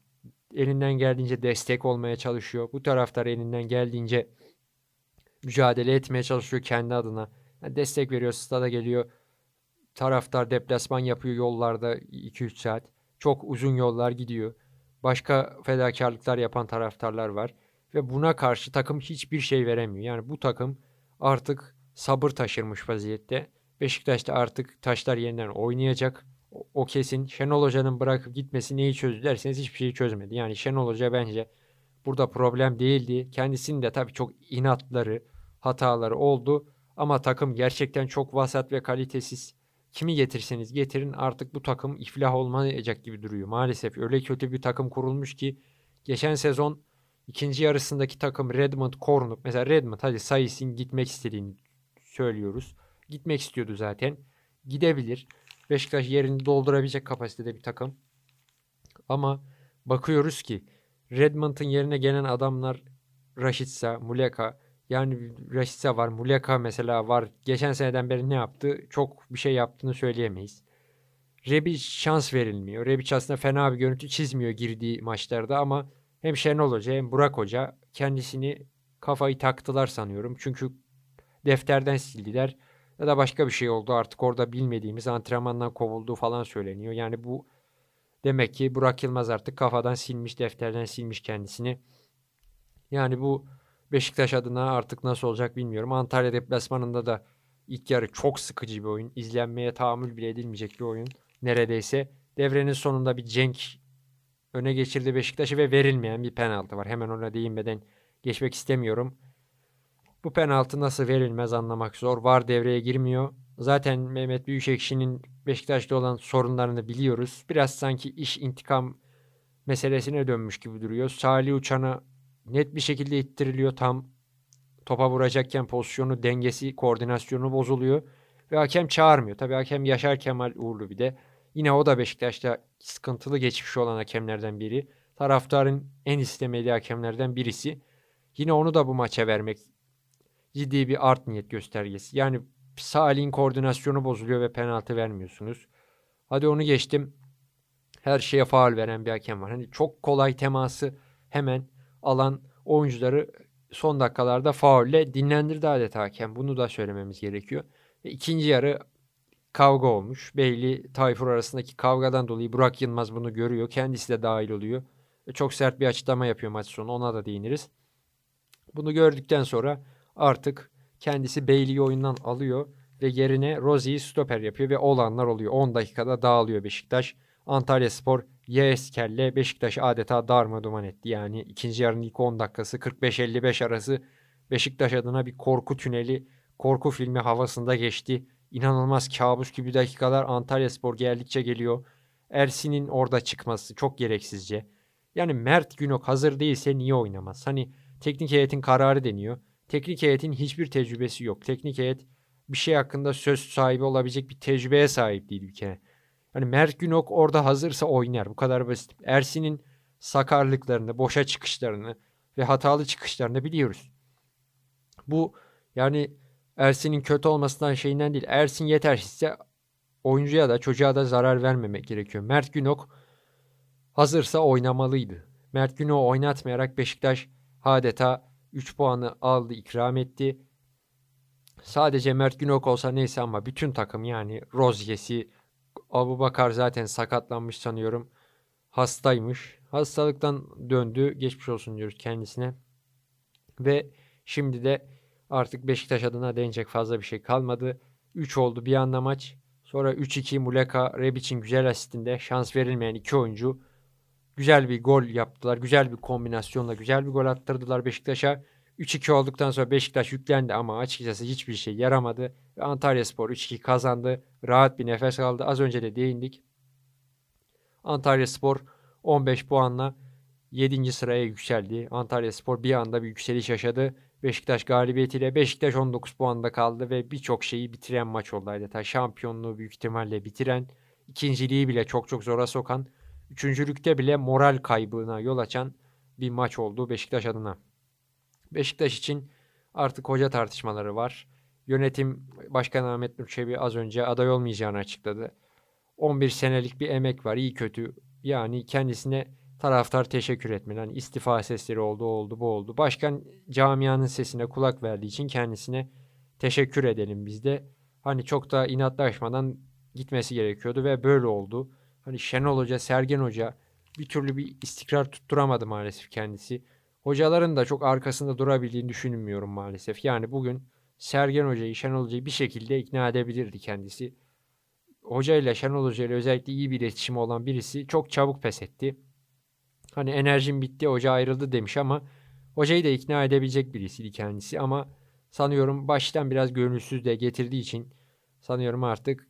elinden geldiğince destek olmaya çalışıyor. Bu taraftar elinden geldiğince mücadele etmeye çalışıyor kendi adına. Yani destek veriyor, stada geliyor. Taraftar deplasman yapıyor yollarda 2-3 saat. Çok uzun yollar gidiyor. Başka fedakarlıklar yapan taraftarlar var. Ve buna karşı takım hiçbir şey veremiyor. Yani bu takım artık sabır taşırmış vaziyette. Beşiktaş'ta artık taşlar yeniden oynayacak. O, kesin. Şenol Hoca'nın bırakıp gitmesi neyi çözdü derseniz hiçbir şeyi çözmedi. Yani Şenol Hoca bence burada problem değildi. Kendisinin de tabii çok inatları, hataları oldu. Ama takım gerçekten çok vasat ve kalitesiz. Kimi getirseniz getirin artık bu takım iflah olmayacak gibi duruyor. Maalesef öyle kötü bir takım kurulmuş ki geçen sezon ikinci yarısındaki takım Redmond korunup mesela Redmond hadi Sayıs'ın gitmek istediğini söylüyoruz. Gitmek istiyordu zaten. Gidebilir. Beşiktaş yerini doldurabilecek kapasitede bir takım. Ama bakıyoruz ki Redmond'ın yerine gelen adamlar Raşitsa, Muleka, yani Rashica var, Muleka mesela var. Geçen seneden beri ne yaptı? Çok bir şey yaptığını söyleyemeyiz. Rebic şans verilmiyor. Rebic aslında fena bir görüntü çizmiyor girdiği maçlarda ama hem Şenol Hoca hem Burak Hoca kendisini kafayı taktılar sanıyorum. Çünkü defterden sildiler ya da başka bir şey oldu artık orada bilmediğimiz antrenmandan kovulduğu falan söyleniyor. Yani bu demek ki Burak Yılmaz artık kafadan silmiş, defterden silmiş kendisini. Yani bu Beşiktaş adına artık nasıl olacak bilmiyorum. Antalya deplasmanında da ilk yarı çok sıkıcı bir oyun. İzlenmeye tahammül bile edilmeyecek bir oyun. Neredeyse. Devrenin sonunda bir Cenk öne geçirdi Beşiktaş'ı ve verilmeyen bir penaltı var. Hemen ona değinmeden geçmek istemiyorum. Bu penaltı nasıl verilmez anlamak zor. Var devreye girmiyor. Zaten Mehmet Büyükekşi'nin Beşiktaş'ta olan sorunlarını biliyoruz. Biraz sanki iş intikam meselesine dönmüş gibi duruyor. Salih Uçan'a net bir şekilde ittiriliyor tam topa vuracakken pozisyonu, dengesi, koordinasyonu bozuluyor ve hakem çağırmıyor. Tabii hakem Yaşar Kemal Uğurlu bir de. Yine o da Beşiktaş'ta sıkıntılı geçmiş olan hakemlerden biri. Taraftarın en istemediği hakemlerden birisi. Yine onu da bu maça vermek ciddi bir art niyet göstergesi. Yani Salih'in koordinasyonu bozuluyor ve penaltı vermiyorsunuz. Hadi onu geçtim. her şeye faal veren bir hakem var. Hani çok kolay teması hemen alan oyuncuları son dakikalarda faulle dinlendirdi adeta hakem. Bunu da söylememiz gerekiyor. Ve ikinci yarı kavga olmuş. Beyli Tayfur arasındaki kavgadan dolayı Burak Yılmaz bunu görüyor. Kendisi de dahil oluyor. Ve çok sert bir açıklama yapıyor maç sonu. Ona da değiniriz. Bunu gördükten sonra artık kendisi Bailey'i oyundan alıyor ve yerine Rozier'i stoper yapıyor ve olanlar oluyor. 10 dakikada dağılıyor Beşiktaş. Antalya Spor Yeesker'le Beşiktaş'ı adeta darmaduman etti. Yani ikinci yarının ilk 10 dakikası 45-55 arası Beşiktaş adına bir korku tüneli, korku filmi havasında geçti. İnanılmaz kabus gibi dakikalar Antalya Spor geldikçe geliyor. Ersin'in orada çıkması çok gereksizce. Yani Mert Günok hazır değilse niye oynamaz? Hani teknik heyetin kararı deniyor. Teknik heyetin hiçbir tecrübesi yok. Teknik heyet bir şey hakkında söz sahibi olabilecek bir tecrübeye sahip değil bir kere. Hani Mert Günok orada hazırsa oynar. Bu kadar basit. Ersin'in sakarlıklarını, boşa çıkışlarını ve hatalı çıkışlarını biliyoruz. Bu yani Ersin'in kötü olmasından şeyinden değil. Ersin yetersizse oyuncuya da çocuğa da zarar vermemek gerekiyor. Mert Günok hazırsa oynamalıydı. Mert Günok'u oynatmayarak Beşiktaş adeta 3 puanı aldı, ikram etti. Sadece Mert Günok olsa neyse ama bütün takım yani Rozier'si, Abu Bakar zaten sakatlanmış sanıyorum. Hastaymış. Hastalıktan döndü. Geçmiş olsun diyoruz kendisine. Ve şimdi de artık Beşiktaş adına denecek fazla bir şey kalmadı. 3 oldu bir anda maç. Sonra 3-2 Muleka Rebic'in güzel asistinde şans verilmeyen iki oyuncu güzel bir gol yaptılar. Güzel bir kombinasyonla güzel bir gol attırdılar Beşiktaş'a. 3-2 olduktan sonra Beşiktaş yüklendi ama açıkçası hiçbir şey yaramadı. Ve Antalya Spor 3-2 kazandı. Rahat bir nefes aldı. Az önce de değindik. Antalya Spor 15 puanla 7. sıraya yükseldi. Antalya Spor bir anda bir yükseliş yaşadı. Beşiktaş galibiyetiyle Beşiktaş 19 puanda kaldı ve birçok şeyi bitiren maç oldu adeta. Şampiyonluğu büyük ihtimalle bitiren, ikinciliği bile çok çok zora sokan, üçüncülükte bile moral kaybına yol açan bir maç oldu Beşiktaş adına. Beşiktaş için artık hoca tartışmaları var. Yönetim Başkan Ahmet Nur Çebi az önce aday olmayacağını açıkladı. 11 senelik bir emek var iyi kötü. Yani kendisine taraftar teşekkür etmeli. Hani istifa sesleri oldu, oldu, bu oldu. Başkan camianın sesine kulak verdiği için kendisine teşekkür edelim biz de. Hani çok da inatlaşmadan gitmesi gerekiyordu ve böyle oldu. Hani Şenol Hoca, Sergen Hoca bir türlü bir istikrar tutturamadı maalesef kendisi. Hocaların da çok arkasında durabildiğini düşünmüyorum maalesef. Yani bugün Sergen Hoca'yı, Şenol Hoca'yı bir şekilde ikna edebilirdi kendisi. Hoca ile Şenol Hoca ile özellikle iyi bir iletişimi olan birisi çok çabuk pes etti. Hani enerjim bitti, hoca ayrıldı demiş ama hocayı da ikna edebilecek birisiydi kendisi ama sanıyorum baştan biraz gönülsüz de getirdiği için sanıyorum artık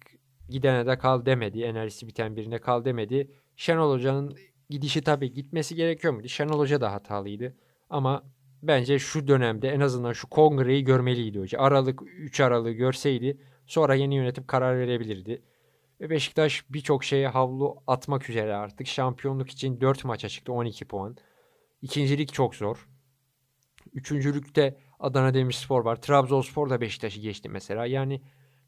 gidene de kal demedi. Enerjisi biten birine kal demedi. Şenol Hoca'nın gidişi tabii gitmesi gerekiyor muydu? Şenol Hoca da hatalıydı. Ama bence şu dönemde en azından şu kongreyi görmeliydi hoca. Aralık 3 Aralık'ı görseydi sonra yeni yönetim karar verebilirdi. Ve Beşiktaş birçok şeye havlu atmak üzere artık. Şampiyonluk için 4 maça çıktı 12 puan. İkincilik çok zor. Üçüncülükte Adana Demirspor var. Trabzonspor da Beşiktaş'ı geçti mesela. Yani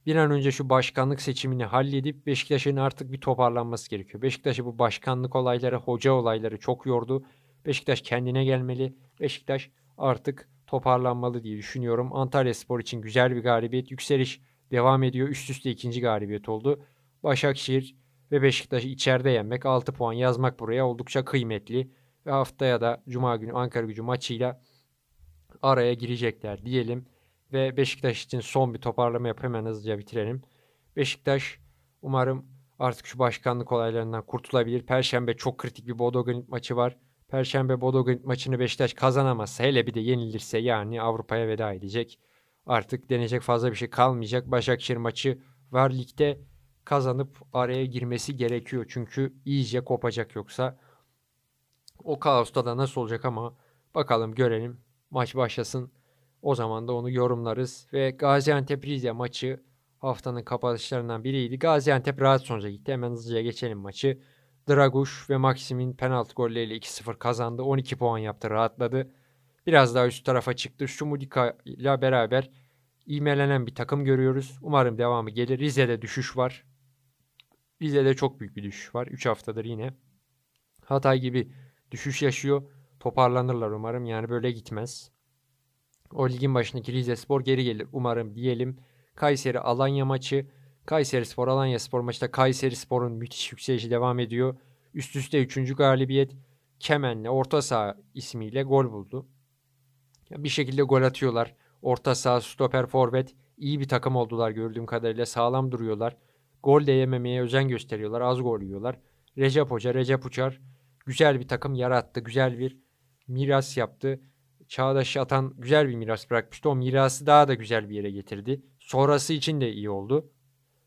bir an önce şu başkanlık seçimini halledip Beşiktaş'ın artık bir toparlanması gerekiyor. Beşiktaş'ı bu başkanlık olayları, hoca olayları çok yordu. Beşiktaş kendine gelmeli. Beşiktaş artık toparlanmalı diye düşünüyorum. Antalya Spor için güzel bir galibiyet. Yükseliş devam ediyor. Üst üste ikinci galibiyet oldu. Başakşehir ve Beşiktaş'ı içeride yenmek, 6 puan yazmak buraya oldukça kıymetli. Ve haftaya da Cuma günü Ankara gücü maçıyla araya girecekler diyelim. Ve Beşiktaş için son bir toparlama yapıp hemen hızlıca bitirelim. Beşiktaş umarım artık şu başkanlık olaylarından kurtulabilir. Perşembe çok kritik bir Bodo Glimt maçı var. Perşembe Bodo Glimt maçını Beşiktaş kazanamazsa hele bir de yenilirse yani Avrupa'ya veda edecek. Artık denecek fazla bir şey kalmayacak. Başakşehir maçı var ligde kazanıp araya girmesi gerekiyor. Çünkü iyice kopacak yoksa. O kaosta da nasıl olacak ama bakalım görelim. Maç başlasın. O zaman da onu yorumlarız. Ve Gaziantep Rize maçı haftanın kapanışlarından biriydi. Gaziantep rahat sonuca gitti. Hemen hızlıca geçelim maçı. Draguş ve Maxim'in penaltı golleriyle 2-0 kazandı. 12 puan yaptı, rahatladı. Biraz daha üst tarafa çıktı. Şumudika ile beraber imelenen bir takım görüyoruz. Umarım devamı gelir. Rize'de düşüş var. Rize'de çok büyük bir düşüş var. 3 haftadır yine. Hatay gibi düşüş yaşıyor. Toparlanırlar umarım. Yani böyle gitmez. O ligin başındaki Rize Spor geri gelir umarım diyelim. Kayseri Alanya maçı. Kayseri Spor Alanya Spor maçta Kayseri Spor'un müthiş yükselişi devam ediyor. Üst üste 3. galibiyet. Kemen'le orta saha ismiyle gol buldu. Bir şekilde gol atıyorlar. Orta saha, stoper, forvet iyi bir takım oldular gördüğüm kadarıyla. Sağlam duruyorlar. Gol de yememeye özen gösteriyorlar. Az gol yiyorlar. Recep Hoca, Recep Uçar güzel bir takım yarattı. Güzel bir miras yaptı. Çağdaş Atan güzel bir miras bırakmıştı. O mirası daha da güzel bir yere getirdi. Sonrası için de iyi oldu.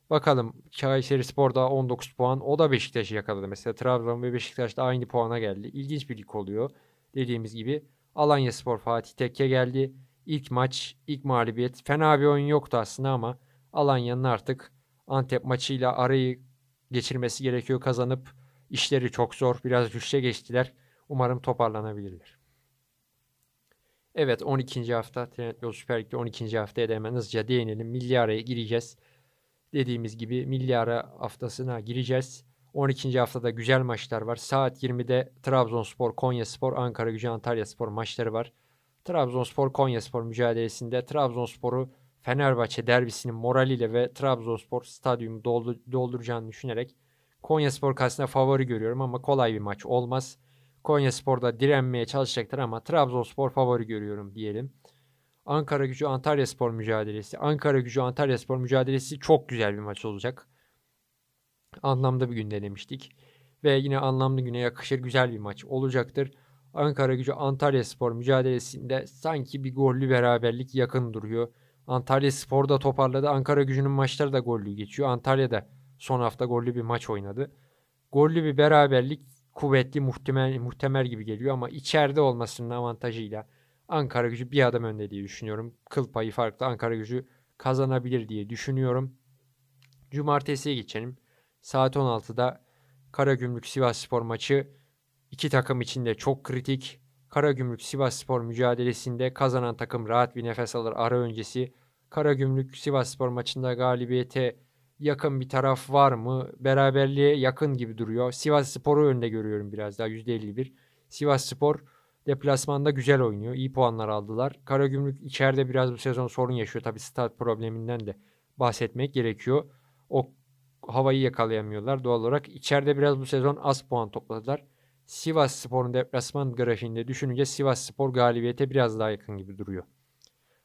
Bakalım Kayseri Spor'da 19 puan. O da Beşiktaş'ı yakaladı. Mesela Trabzon ve Beşiktaş da aynı puana geldi. İlginç bir lig oluyor. Dediğimiz gibi Alanya Spor Fatih Tekke geldi. İlk maç, ilk mağlubiyet. Fena bir oyun yoktu aslında ama Alanya'nın artık Antep maçıyla arayı geçirmesi gerekiyor kazanıp işleri çok zor. Biraz düşüşe geçtiler. Umarım toparlanabilirler. Evet 12. hafta Trendyol Süper Lig'de 12. haftaya da hemen hızlıca değinelim. Milli araya gireceğiz. Dediğimiz gibi milli ara haftasına gireceğiz. 12. haftada güzel maçlar var. Saat 20'de Trabzonspor, Konyaspor, Ankara Gücü, Antalya Spor maçları var. Trabzonspor, Konyaspor mücadelesinde Trabzonspor'u Fenerbahçe derbisinin moraliyle ve Trabzonspor stadyumu dolduracağını düşünerek Konyaspor karşısında favori görüyorum ama kolay bir maç olmaz. Konyaspor'da direnmeye çalışacaktır ama Trabzonspor favori görüyorum diyelim. Ankara Gücü Antalya Spor mücadelesi. Ankara Gücü Antalya Spor mücadelesi çok güzel bir maç olacak. Anlamda bir gün denemiştik. Ve yine anlamlı güne yakışır güzel bir maç olacaktır. Ankara Gücü Antalya Spor mücadelesinde sanki bir gollü beraberlik yakın duruyor. Antalya Spor da toparladı. Ankara Gücü'nün maçları da gollü geçiyor. Antalya'da son hafta gollü bir maç oynadı. Gollü bir beraberlik kuvvetli muhtemel, muhtemel gibi geliyor ama içeride olmasının avantajıyla Ankara gücü bir adım önde diye düşünüyorum. Kıl payı farklı Ankara gücü kazanabilir diye düşünüyorum. Cumartesiye geçelim. Saat 16'da Karagümrük Sivas Spor maçı iki takım için de çok kritik. Karagümrük Sivas Spor mücadelesinde kazanan takım rahat bir nefes alır ara öncesi. Karagümrük Sivas Spor maçında galibiyete yakın bir taraf var mı? Beraberliğe yakın gibi duruyor. Sivas Spor'u önde görüyorum biraz daha %51. Sivas Spor deplasmanda güzel oynuyor. İyi puanlar aldılar. Karagümrük içeride biraz bu sezon sorun yaşıyor. Tabii start probleminden de bahsetmek gerekiyor. O havayı yakalayamıyorlar doğal olarak. İçeride biraz bu sezon az puan topladılar. Sivas Spor'un deplasman grafiğinde düşününce Sivas Spor galibiyete biraz daha yakın gibi duruyor.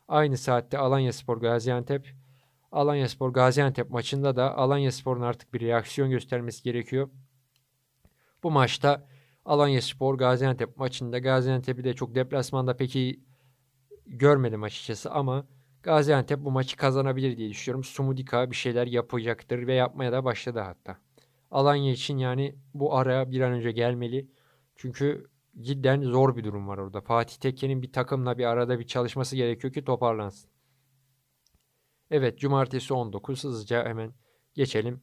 Aynı saatte Alanya Spor Gaziantep Alanya Spor Gaziantep maçında da Alanya Spor'un artık bir reaksiyon göstermesi gerekiyor. Bu maçta Alanya Spor Gaziantep maçında Gaziantep'i de çok deplasmanda peki görmedim açıkçası ama Gaziantep bu maçı kazanabilir diye düşünüyorum. Sumudika bir şeyler yapacaktır ve yapmaya da başladı hatta. Alanya için yani bu ara bir an önce gelmeli. Çünkü cidden zor bir durum var orada. Fatih Tekke'nin bir takımla bir arada bir çalışması gerekiyor ki toparlansın. Evet cumartesi 19 hızlıca hemen geçelim.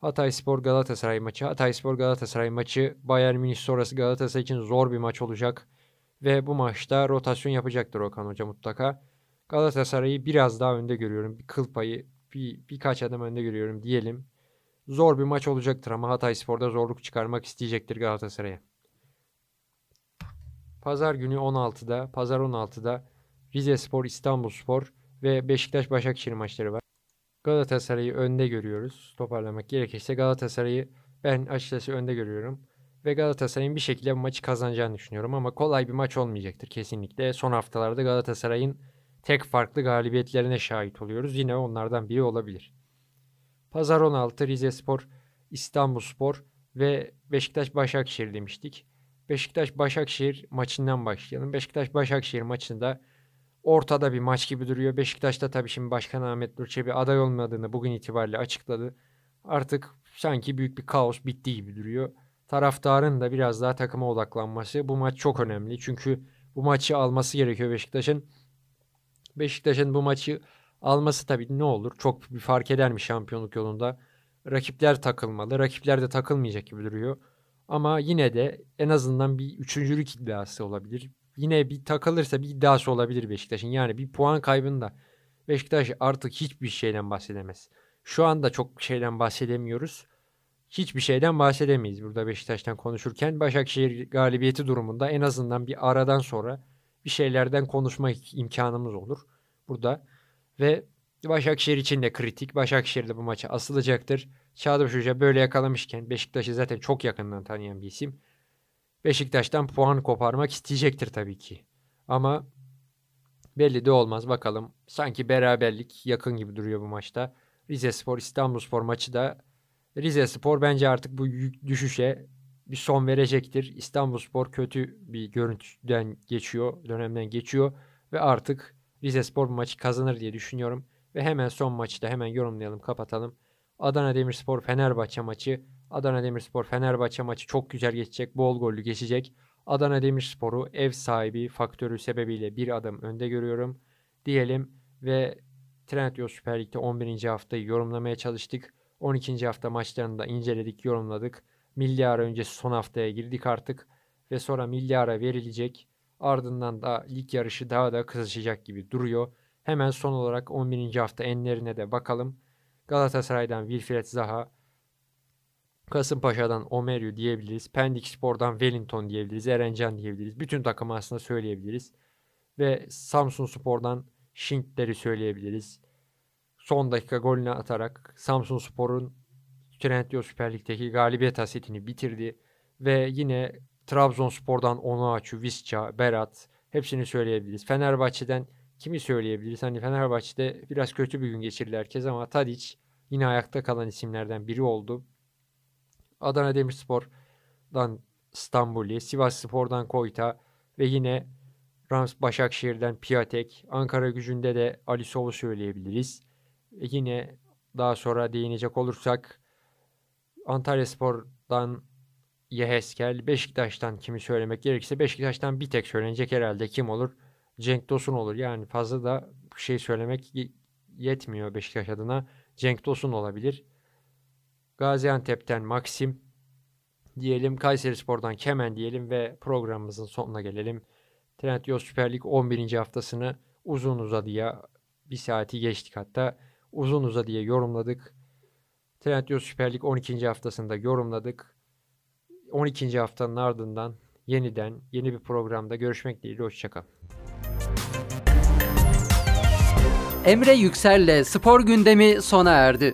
Hatay Spor Galatasaray maçı. Hatay Spor Galatasaray maçı Bayern Münih sonrası Galatasaray için zor bir maç olacak. Ve bu maçta rotasyon yapacaktır Okan Hoca mutlaka. Galatasaray'ı biraz daha önde görüyorum. Bir kıl payı bir, birkaç adım önde görüyorum diyelim. Zor bir maç olacaktır ama Hatay Spor'da zorluk çıkarmak isteyecektir Galatasaray'a. Pazar günü 16'da, pazar 16'da Rize Spor, İstanbul Spor ve Beşiktaş Başakşehir maçları var. Galatasaray'ı önde görüyoruz. Toparlamak gerekirse Galatasaray'ı ben açıkçası önde görüyorum. Ve Galatasaray'ın bir şekilde bu maçı kazanacağını düşünüyorum ama kolay bir maç olmayacaktır kesinlikle. Son haftalarda Galatasaray'ın tek farklı galibiyetlerine şahit oluyoruz. Yine onlardan biri olabilir. Pazar 16 Rize Spor, İstanbul Spor ve Beşiktaş Başakşehir demiştik. Beşiktaş Başakşehir maçından başlayalım. Beşiktaş Başakşehir maçında ortada bir maç gibi duruyor. Beşiktaş'ta tabii şimdi Başkan Ahmet Nur Çebi aday olmadığını bugün itibariyle açıkladı. Artık sanki büyük bir kaos bitti gibi duruyor. Taraftarın da biraz daha takıma odaklanması. Bu maç çok önemli. Çünkü bu maçı alması gerekiyor Beşiktaş'ın. Beşiktaş'ın bu maçı alması tabii ne olur? Çok bir fark eder mi şampiyonluk yolunda? Rakipler takılmalı. Rakipler de takılmayacak gibi duruyor. Ama yine de en azından bir üçüncülük iddiası olabilir yine bir takılırsa bir iddiası olabilir Beşiktaş'ın. Yani bir puan kaybında Beşiktaş artık hiçbir şeyden bahsedemez. Şu anda çok şeyden bahsedemiyoruz. hiçbir şeyden bahsedemeyiz burada Beşiktaş'tan konuşurken. Başakşehir galibiyeti durumunda en azından bir aradan sonra bir şeylerden konuşma imkanımız olur burada. Ve Başakşehir için de kritik. Başakşehir de bu maça asılacaktır. Çağdaş Hoca böyle yakalamışken Beşiktaş'ı zaten çok yakından tanıyan bir isim. Beşiktaş'tan puan koparmak isteyecektir tabii ki. Ama belli de olmaz bakalım. Sanki beraberlik yakın gibi duruyor bu maçta. Rize Spor İstanbul Spor maçı da Rize Spor bence artık bu düşüşe bir son verecektir. İstanbul Spor kötü bir görüntüden geçiyor, dönemden geçiyor ve artık Rize Spor bu maçı kazanır diye düşünüyorum. Ve hemen son maçı da hemen yorumlayalım, kapatalım. Adana Demirspor Fenerbahçe maçı. Adana Demirspor Fenerbahçe maçı çok güzel geçecek, bol gollü geçecek. Adana Demirspor'u ev sahibi faktörü sebebiyle bir adım önde görüyorum diyelim ve Trendyol Süper Lig'de 11. haftayı yorumlamaya çalıştık. 12. hafta maçlarını da inceledik, yorumladık. Milli ara öncesi son haftaya girdik artık ve sonra milli ara verilecek. Ardından da lig yarışı daha da kızışacak gibi duruyor. Hemen son olarak 11. hafta enlerine de bakalım. Galatasaray'dan Wilfred Zaha, Kasımpaşa'dan Omeryu diyebiliriz. Pendik Spor'dan Wellington diyebiliriz. Erencan diyebiliriz. Bütün takımı aslında söyleyebiliriz. Ve Samsun Spor'dan Şintler'i söyleyebiliriz. Son dakika golünü atarak Samsun Spor'un Trendyol Süper Lig'deki galibiyet hasetini bitirdi. Ve yine Trabzonspor'dan Onuachu, Visca, Berat hepsini söyleyebiliriz. Fenerbahçe'den kimi söyleyebiliriz? Hani Fenerbahçe'de biraz kötü bir gün geçirdi herkes ama Tadic yine ayakta kalan isimlerden biri oldu. Adana Demirspor'dan Stambuli, Sivas Spor'dan Koyta ve yine Rams Başakşehir'den Piatek, Ankara gücünde de Ali Sov'u söyleyebiliriz. Ve yine daha sonra değinecek olursak Antalya Spor'dan Yeheskel, Beşiktaş'tan kimi söylemek gerekirse Beşiktaş'tan bir tek söylenecek herhalde kim olur? Cenk Tosun olur. Yani fazla da şey söylemek yetmiyor Beşiktaş adına. Cenk Tosun olabilir. Gaziantep'ten Maxim diyelim. Kayseri Spor'dan Kemen diyelim ve programımızın sonuna gelelim. Trendyol Süper Lig 11. haftasını uzun uzadıya bir saati geçtik hatta uzun uzadıya yorumladık. Trendyol Süper Lig 12. haftasında yorumladık. 12. haftanın ardından yeniden yeni bir programda görüşmek dileğiyle. Hoşçakalın. Emre Yüksel'le spor gündemi sona erdi.